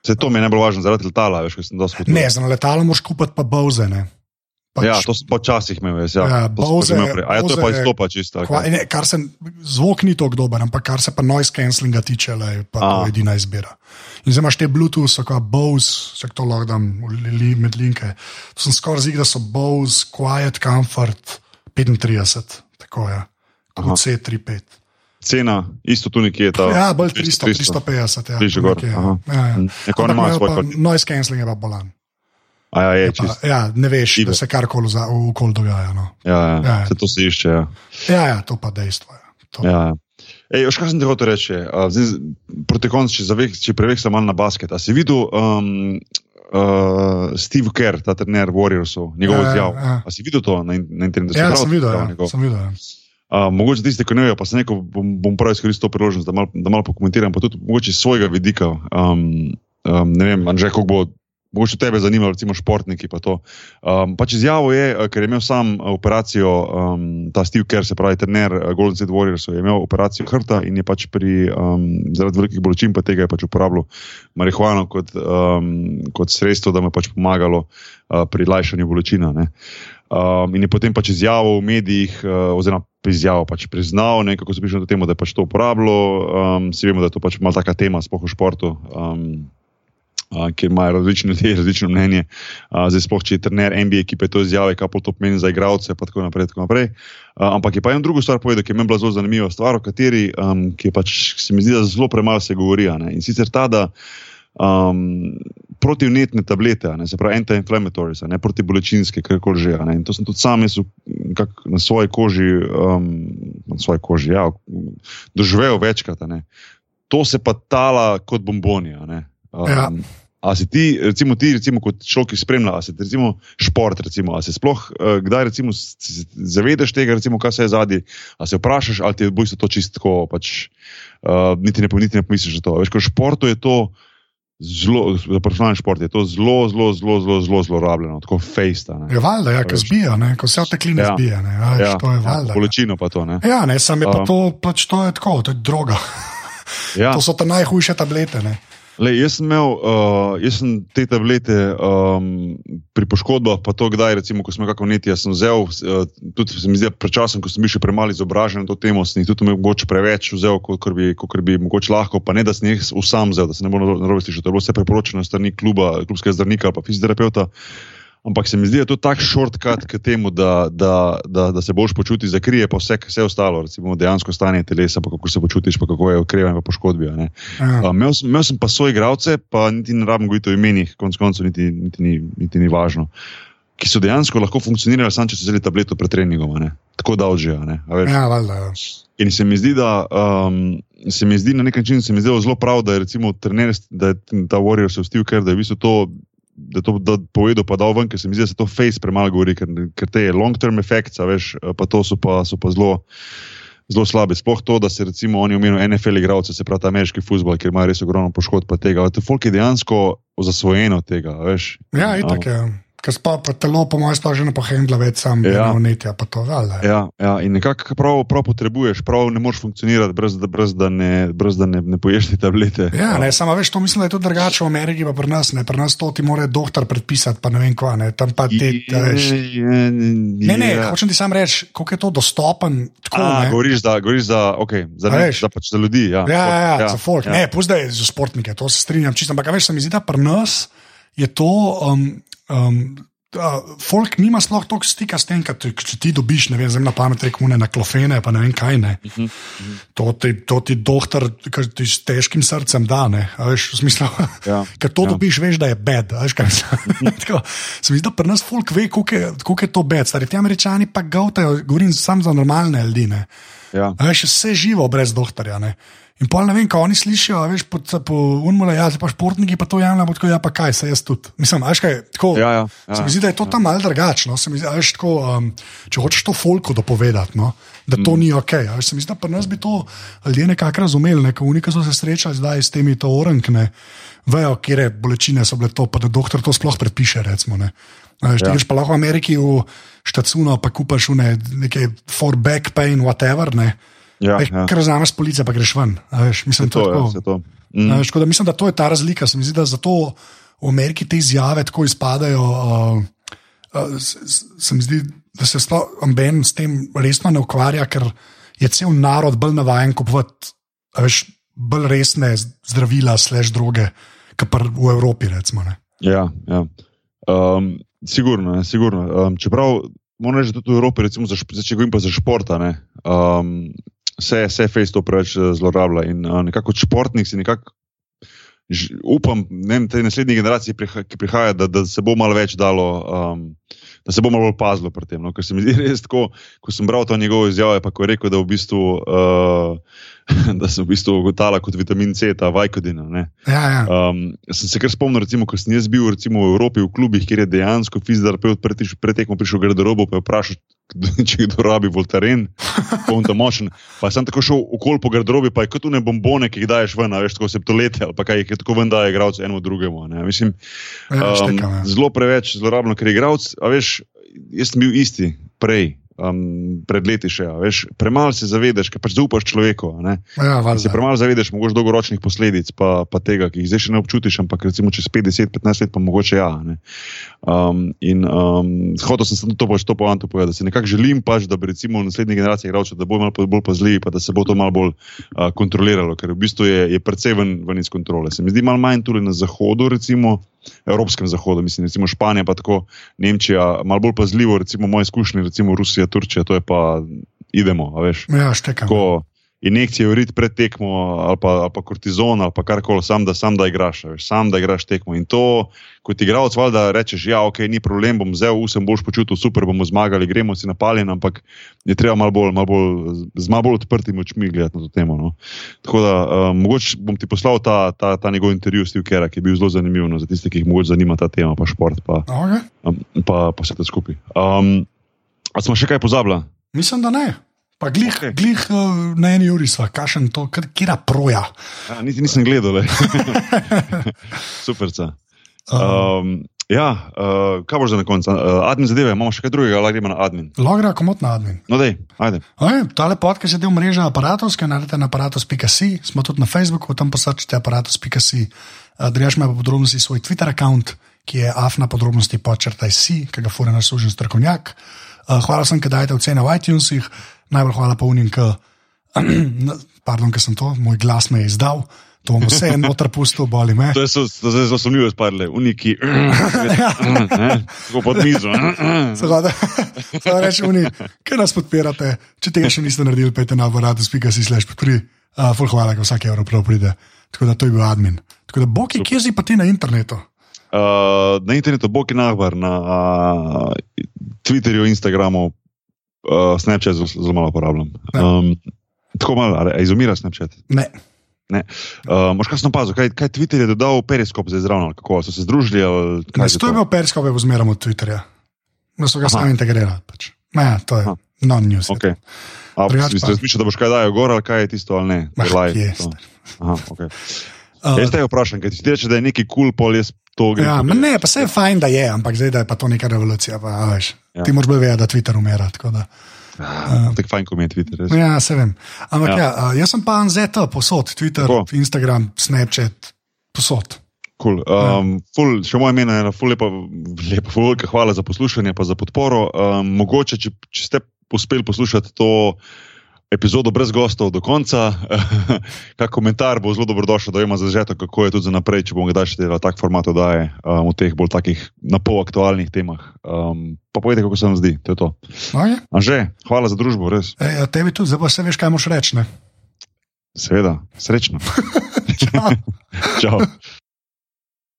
Se to mi je najbolj važno, zaradi letala, veš, ker sem dosti ne za letalo moraš kupiti pa Bose. Pač, Ja, to sem počasih imel, jaz, ja. Ja, Bose- imel. A ja, to je pa izstopa čisto. Ne, kar se, zvok ni tako dober, ampak kar se pa noise cancellinga tiče, le, je pa to A. edina izbira. In zdaj imaš te Bluetooth, kot Bose, se to lahko dam li, med linke. To sem skoraj zig, da so Bose, Quiet Comfort 35, tako je, Aha. QC35. Cena, isto tu nekje je ta. Ja, bolj 300, 350. Ja, Bližje gor, ja. Ja, ja. Neko Ampak ima imajo pa. Noise cancelling je pa bolan. Ja, je, Je Pa, čist. ja, ne veš, Ibe. da se karkoli okolju dogaja. No. Ja, ja, Ja. se to se išče. Ja. Ja, ja, to pa dejstvo je. To. Ja. ja. Ej, veš, kaj sem ti hotel reči? A, Zdaj, proti koncu, če, zaveh, če preveh sem malo na basket. A si videl um, uh, Steve Kerr, ta trener Warriorsov, njegov Ja, izjav? ja. A si videl to na, na internetu? Ja, sem videl. Ja, njegov? sem videl ja. Uh, mogoče tiste, ki ne vejo, pa se neko bom, bom prav izkoristil to priložnost, da malo mal pokomentiram, pa tudi mogoče iz svojega vidika. Um, um, ne vem, Anže, kako bo. Mogoče tebe zanima, recimo športniki. pa to. Um, pač izjavo je, eh, ker je imel sam eh, operacijo, um, ta Steve Kerr, se pravi, trener eh, Golden State Warriors, je imel operacijo hrta in je pač pri, um, zaradi velikih bolečin pa tega je pač uporabljal marihuano kot, um, kot sredstvo, da mu je pač pomagalo uh, pri lajšanju bolečina. ne. Um, in je potem pač izjavil v medijih, uh, oziroma izjavil, pač priznal, ne, kako se piše na to temo, da je pač to uporabljal. Um, Vsi vemo, da je to pač malo taka tema, sploh v športu. Um, Kjer imajo različni ljudje različno mnenje. Uh, zdaj, sploh če je trener NBA ekipe to izjave, kaj pa to pomeni za igralce, pa tako naprej. Tako naprej. Uh, ampak je pa en drugo stvar povedal, ki je meni bila zelo zanimiva stvar, o kateri um, pač, se mi zdi, da zelo premalo se govori. In sicer ta, da um, protivnetne tablete, ne, se pravi anti-inflammatories, a ne protibolečinske, karkoli že. a ne. In to sem tudi sam jaz na svoji koži, um, na svoji koži, ja, doživel večkrat. ne. to se pa tala kot bombonija. Um, Ja. A si ti, recimo, ti, recimo, kot človek, ki spremlja, a se ti, recimo, šport, recimo, a se sploh uh, kdaj recimo, zavedaš tega, recimo, kaj se je zadnji, a se vprašaš, ali ti je bistvu to čistko, pač, uh, niti, ne, niti ne pomisliš za to. Veš, kot športu je to zelo, za profesionalni šport je to zelo, zelo, zelo, zelo, zelo zlorabljeno, tako fejsta. Je valjda, ja, Veš. zbija, ne, ko se otekline Ja. ja. zbija. Ne, a, ja, to je valjda. Ja, Količino pa to, ne. ja ne, sam je pa Um, to, pač to je tako, to je droga. Ja. To so te najhujše tablete. Ne. Le, jaz, sem imel, uh, jaz sem te tablete um, pri poškodbah, pa to kdaj, recimo, ko smo kako neti, jaz sem vzel, uh, tudi se mi zdi, pred časom, ko sem bil še premalo izobražen na to temo, sem jih tudi mogoče preveč vzel, kot bi, kot bi mogoče lahko, pa ne da sem jih sam vzel, da se ne bo narobe slišal. Je bilo vse preporočeno strani kluba, klubskega zdravnika ali pa fizioterapeuta. Ampak se mi zdi, da je to tak shortcut k temu, da, da, da, da se boš počutil, zakrije pa vse, vse ostalo, recimo dejansko stanje telesa, pa kako se počutiš, pa kako je okrevanje, pa poškodbi. Ja. Imel, sem, imel sem pa svoje igralce, pa niti ne rabim govoriti o imenih, konec koncev, niti, niti, ni, niti ni važno, ki so dejansko lahko funkcionirali, samo če so vzeli tableto pred treningom, a ne. tako da odžijo. Ja, valjda. ja. In se mi zdi, da um, se mi zdi na nek način zdelo zelo prav, da je recimo trener, da je ta Warrior se vstil, ker da je v bistvu to. Da je to da povedal, pa dal ven, ker se mi zdi, da se to face premalo govori, ker, ker te long-term efekti, veš, pa to so pa, so pa zelo, zelo slabe. Sploh to, da se recimo oni omenijo NFL igralce, se pravi ameriški futbol, ker imajo res ogromno poškodb tega. To folk je dejansko zasvojeno tega, veš. Ja, itak je. Ker spa pa telo, po mojem, sploh že ne pohendla več sam, Ja. ja. vnetja, pa to valjda. Ja, ja, in nekako prav, prav potrebuješ, prav ne moreš funkcionirati, brez, da- brez da ne, brez da ne, ne poješ te tablete. Ja, ne, samo veš, to mislim, da je to drugače v Ameriki, pa pri nas. Ne. Pri nas to ti mora doktor predpisati, pa ne vem kva, ne. tam pa ti. a veš. Ne, ne, hočem ti sam reči, koliko je to dostopen. Tako, A, ne. govoriš, da, govoriš za, okay, za, ne, za, pač za ljudi. Ja, Ja, ja, ja, ja, za folk. ja. Ne, pusti za športnike, to se strinjam čisto. Ampak veš, se mi zdi, da pri nas je to. Um, um, Uh, folk nima sploh toliko stika s tem, kad ti- če ti dobiš, ne vem, na pamet, rekune na klofene, pa ne vem kaj. Ne. Uh -huh, uh -huh. To ti, to ti doktor, ki ti s težkim srcem da, ne. A veš, v smislu, Ja, ker to ja. dobiš, veš, da je bed. Veš, kaj mislim. Tako, se mi zdi, da pri nas folk ve, koliko je, to bed. Stari ti američani pa gavtajo, govorim samo za normalne ljudi. Ne. Ja. A Veš, vse živo brez doktorja. Ne. In pol ne vem, kaj oni slišijo, veš, po, po unmule, ja, pa športniki pa to javljajo, tako ja, pa kaj, se jaz tudi. Mislim, veš kaj, tako. Ja, ja, ja, se mi zdi, da je to tam malce drugačno. Um, če hočeš to folko dopovedati, no, da to mm. ni ok. Veš, se mi zdi, da pri nas bi to ljudje nekako razumeli, ne, ko unika so se srečali zdaj s temi to orankne, vejo, kje bolečine so bile to, pa da doktor to sploh predpiše. Recimo, ne. A Veš, Ja. ja. greš pa lahko v Ameriki v štacuno, pa kupaš v ne, neke for back pain, whatever. Ne. Ja, Ej, ja. Ker vzameš police, pa greš ven. Veš, mislim, To, ja, to, vse to. Mm. Veš, tako da mislim, da to je ta razlika. Se mi zdi, da zato v Ameriki te izjave tako izpadajo. Uh, uh, s- s- se mi zdi, da se amben s tem resno ne ukvarja, ker je cel narod bolj navaden kupovati veš, bolj resne zdravila, slež droge, kot pa v Evropi. Recimo, ne. Ja, ja. Um, sigurno, ne, sigurno. Um, čeprav moram reči, da tudi v Evropi, recimo, za, če govorim pa za športa, ne, um, se, se face to preveč eh, zlorablja in uh, nekako kot športnik si nekako. Upam, vem, te naslednje generacije, ki prihajajo, da, da se bo malo več dalo, um, da se bo malo bolj pazilo pri tem. No? Ker se mi zdi res tako, ko sem bral to njegovo izjavo, pa ko je rekel, da, v bistvu, uh, da sem v bistvu ugotala kot vitamin C, ta vajkodina. Ja, ja. Um, sem se kar spomnil, recimo, ko sem jaz bil recimo, v Evropi v klubih, kjer je dejansko fizioterapeut pred, pred tekmo prišel v garderobo in vprašal, če kdo rabi voltaren, poln tam močen. Pa sem tako šel okoli po garderobi, pa je kot une bombone, ki jih daješ ven, veš, tako septolete ali pa kaj je tako ven daje igralcu enemu drugemu. Ne? Mislim, ja um, štekam, ja. zelo preveč zlorabno, ker je igralec, a veš, jaz sem bil isti prej. Um, pred leti še, veš, premalo se zavedaš, ker pač zaupaš človeku. Ja, se premalo zavedaš, mogoče dolgoročnih posledic, pa, pa tega, ki jih zdaj še ne občutiš, ampak recimo čez 50, 15 let, pa mogoče ja. ne. Um, in um, hotel sem samo to, pač to poanto povedati, da se nekako želim, pač, da bi recimo v naslednji generaciji igralcev, da bo malo bolj pazljivi, pa da se bo to malo bolj uh, kontroliralo, ker v bistvu je, je precej ven, ven iz kontrole. Se mi zdi malo manj tudi na zahodu, recimo. Evropskem zahodu, mislim, recimo Španija, pa tako Nemčija, malo bolj pazljivo, recimo moje izkušnje, recimo Rusija, Turčija, to je pa idemo, veš. Ja, štekam. Tako, injekcije urit pred tekmo, ali pa, ali pa kortizon, ali pa karkoli, sam da, sam da igraš, veš, sam da igraš tekmo. In to, kot igralec, valjda rečeš, ja, ok, ni problem, bom vzel, vsem boš počutil, super, bomo zmagali, gremo si napaljen, ampak je treba malo bolj, malo bolj, z malo bolj odprtimi očmi gledati na to temo. No. Tako da, um, mogoče bom ti poslal ta, ta, ta njegov intervju s Kera, ki je bil zelo zanimiv no, za tiste, ki jih mogoče zanima ta tema, pa šport, pa, Okay. um, pa, pa vse to skupaj. Um, a smo še kaj pozabili? Mislim, da ne. Pa glih, okay. glih uh, na eni uri sva, kašen to, kira proja. Ja, niti nisem gledal, le. super. Um, ja, uh, kaj boš za na koncu? Uh, admin zadeve, imamo še kaj drugega, ali gremo na admin. Logra, komot na admin. No, dej, ajde. Okay, tale podcast je del mreže aparatus, ki najdete na aparatus.si, smo tudi na Facebooku, tam posačite aparatus.si. Drejaš me pa podrobnosti svoj Twitter račun, ki je afna podrobnosti počrtaj si, ki ga fura naš služen strokovnjak. Uh, hvala sem, ki dajete ocene v iTunesih, najbolj hvala pa unim, ki, ker sem to, moj glas me je izdal. To bom vse noter pustil, boli me. To je so- to je zelo sumljivo spadle, uniki, tako pod mizo. Seveda, seveda reče oni, ker nas podpirate. Če tega še niste naredili, pejte na aparatus.si slash podpri. Uh, ful hvala, da vsak evro prav pride. Tako da to je bil admin. Tako da, Boki, kje si pa ti na internetu? Uh, na internetu Boki Nahbar, na uh, Twitterju, Instagramu, uh, Snapchat zelo, zelo malo uporabljam. Ja. Um, tako malo, ali izumira Snapchat. Ne. Uh, Moš kaj sem opazil, kaj, kaj Twitter je dodal periskop zdaj zraven, ali kako so se združili? ali kaj ne to je bil periskop, je zmerom od Twitterja. Da so ga sami integrirali. Pač. Ne, to je Aha. non-news. Okay. A Drugače si pa- razmišljal, da boš kaj dajal gor ali kaj je tisto ali ne? Live. Aha, okay. Uh, Jaz te vprašam, ker ti ti reče, da je neki kul, cool, pol jaz to grem. ja, ne, pa se je fajn, da je, ampak zdaj da je pa to neka revolucija. Pa, veš, Ja. ja. Ti moraš bolj vedeti, da Twitter umira. tako Da, Ah, Tako fajn, ko mi je Twitter. Res. ja, se vem. Ampak Ja. ja. Ja, jaz sem pa NZT, posod, Twitter, Tako. Instagram, Snapchat, posod. Cool. Um, ful, še moje ime je ful, lepa, lepa, ful, velika hvala za poslušanje in za podporo. Um, mogoče, če, če ste uspeli poslušati to epizodo brez gostov do konca, kak komentar bo zelo dobrodošel, da ima zažeto, kako je tudi za naprej, če bomo kdaj še delali tak format oddaje um, v teh bolj takih napol aktualnih temah. Um, pa povedite, kako se vam zdi, to je to. Okay. Anže, hvala za družbo, res. A tebi tudi, zdaj pa se veš, kaj moš reči. Seveda, srečno. Čau. Čau.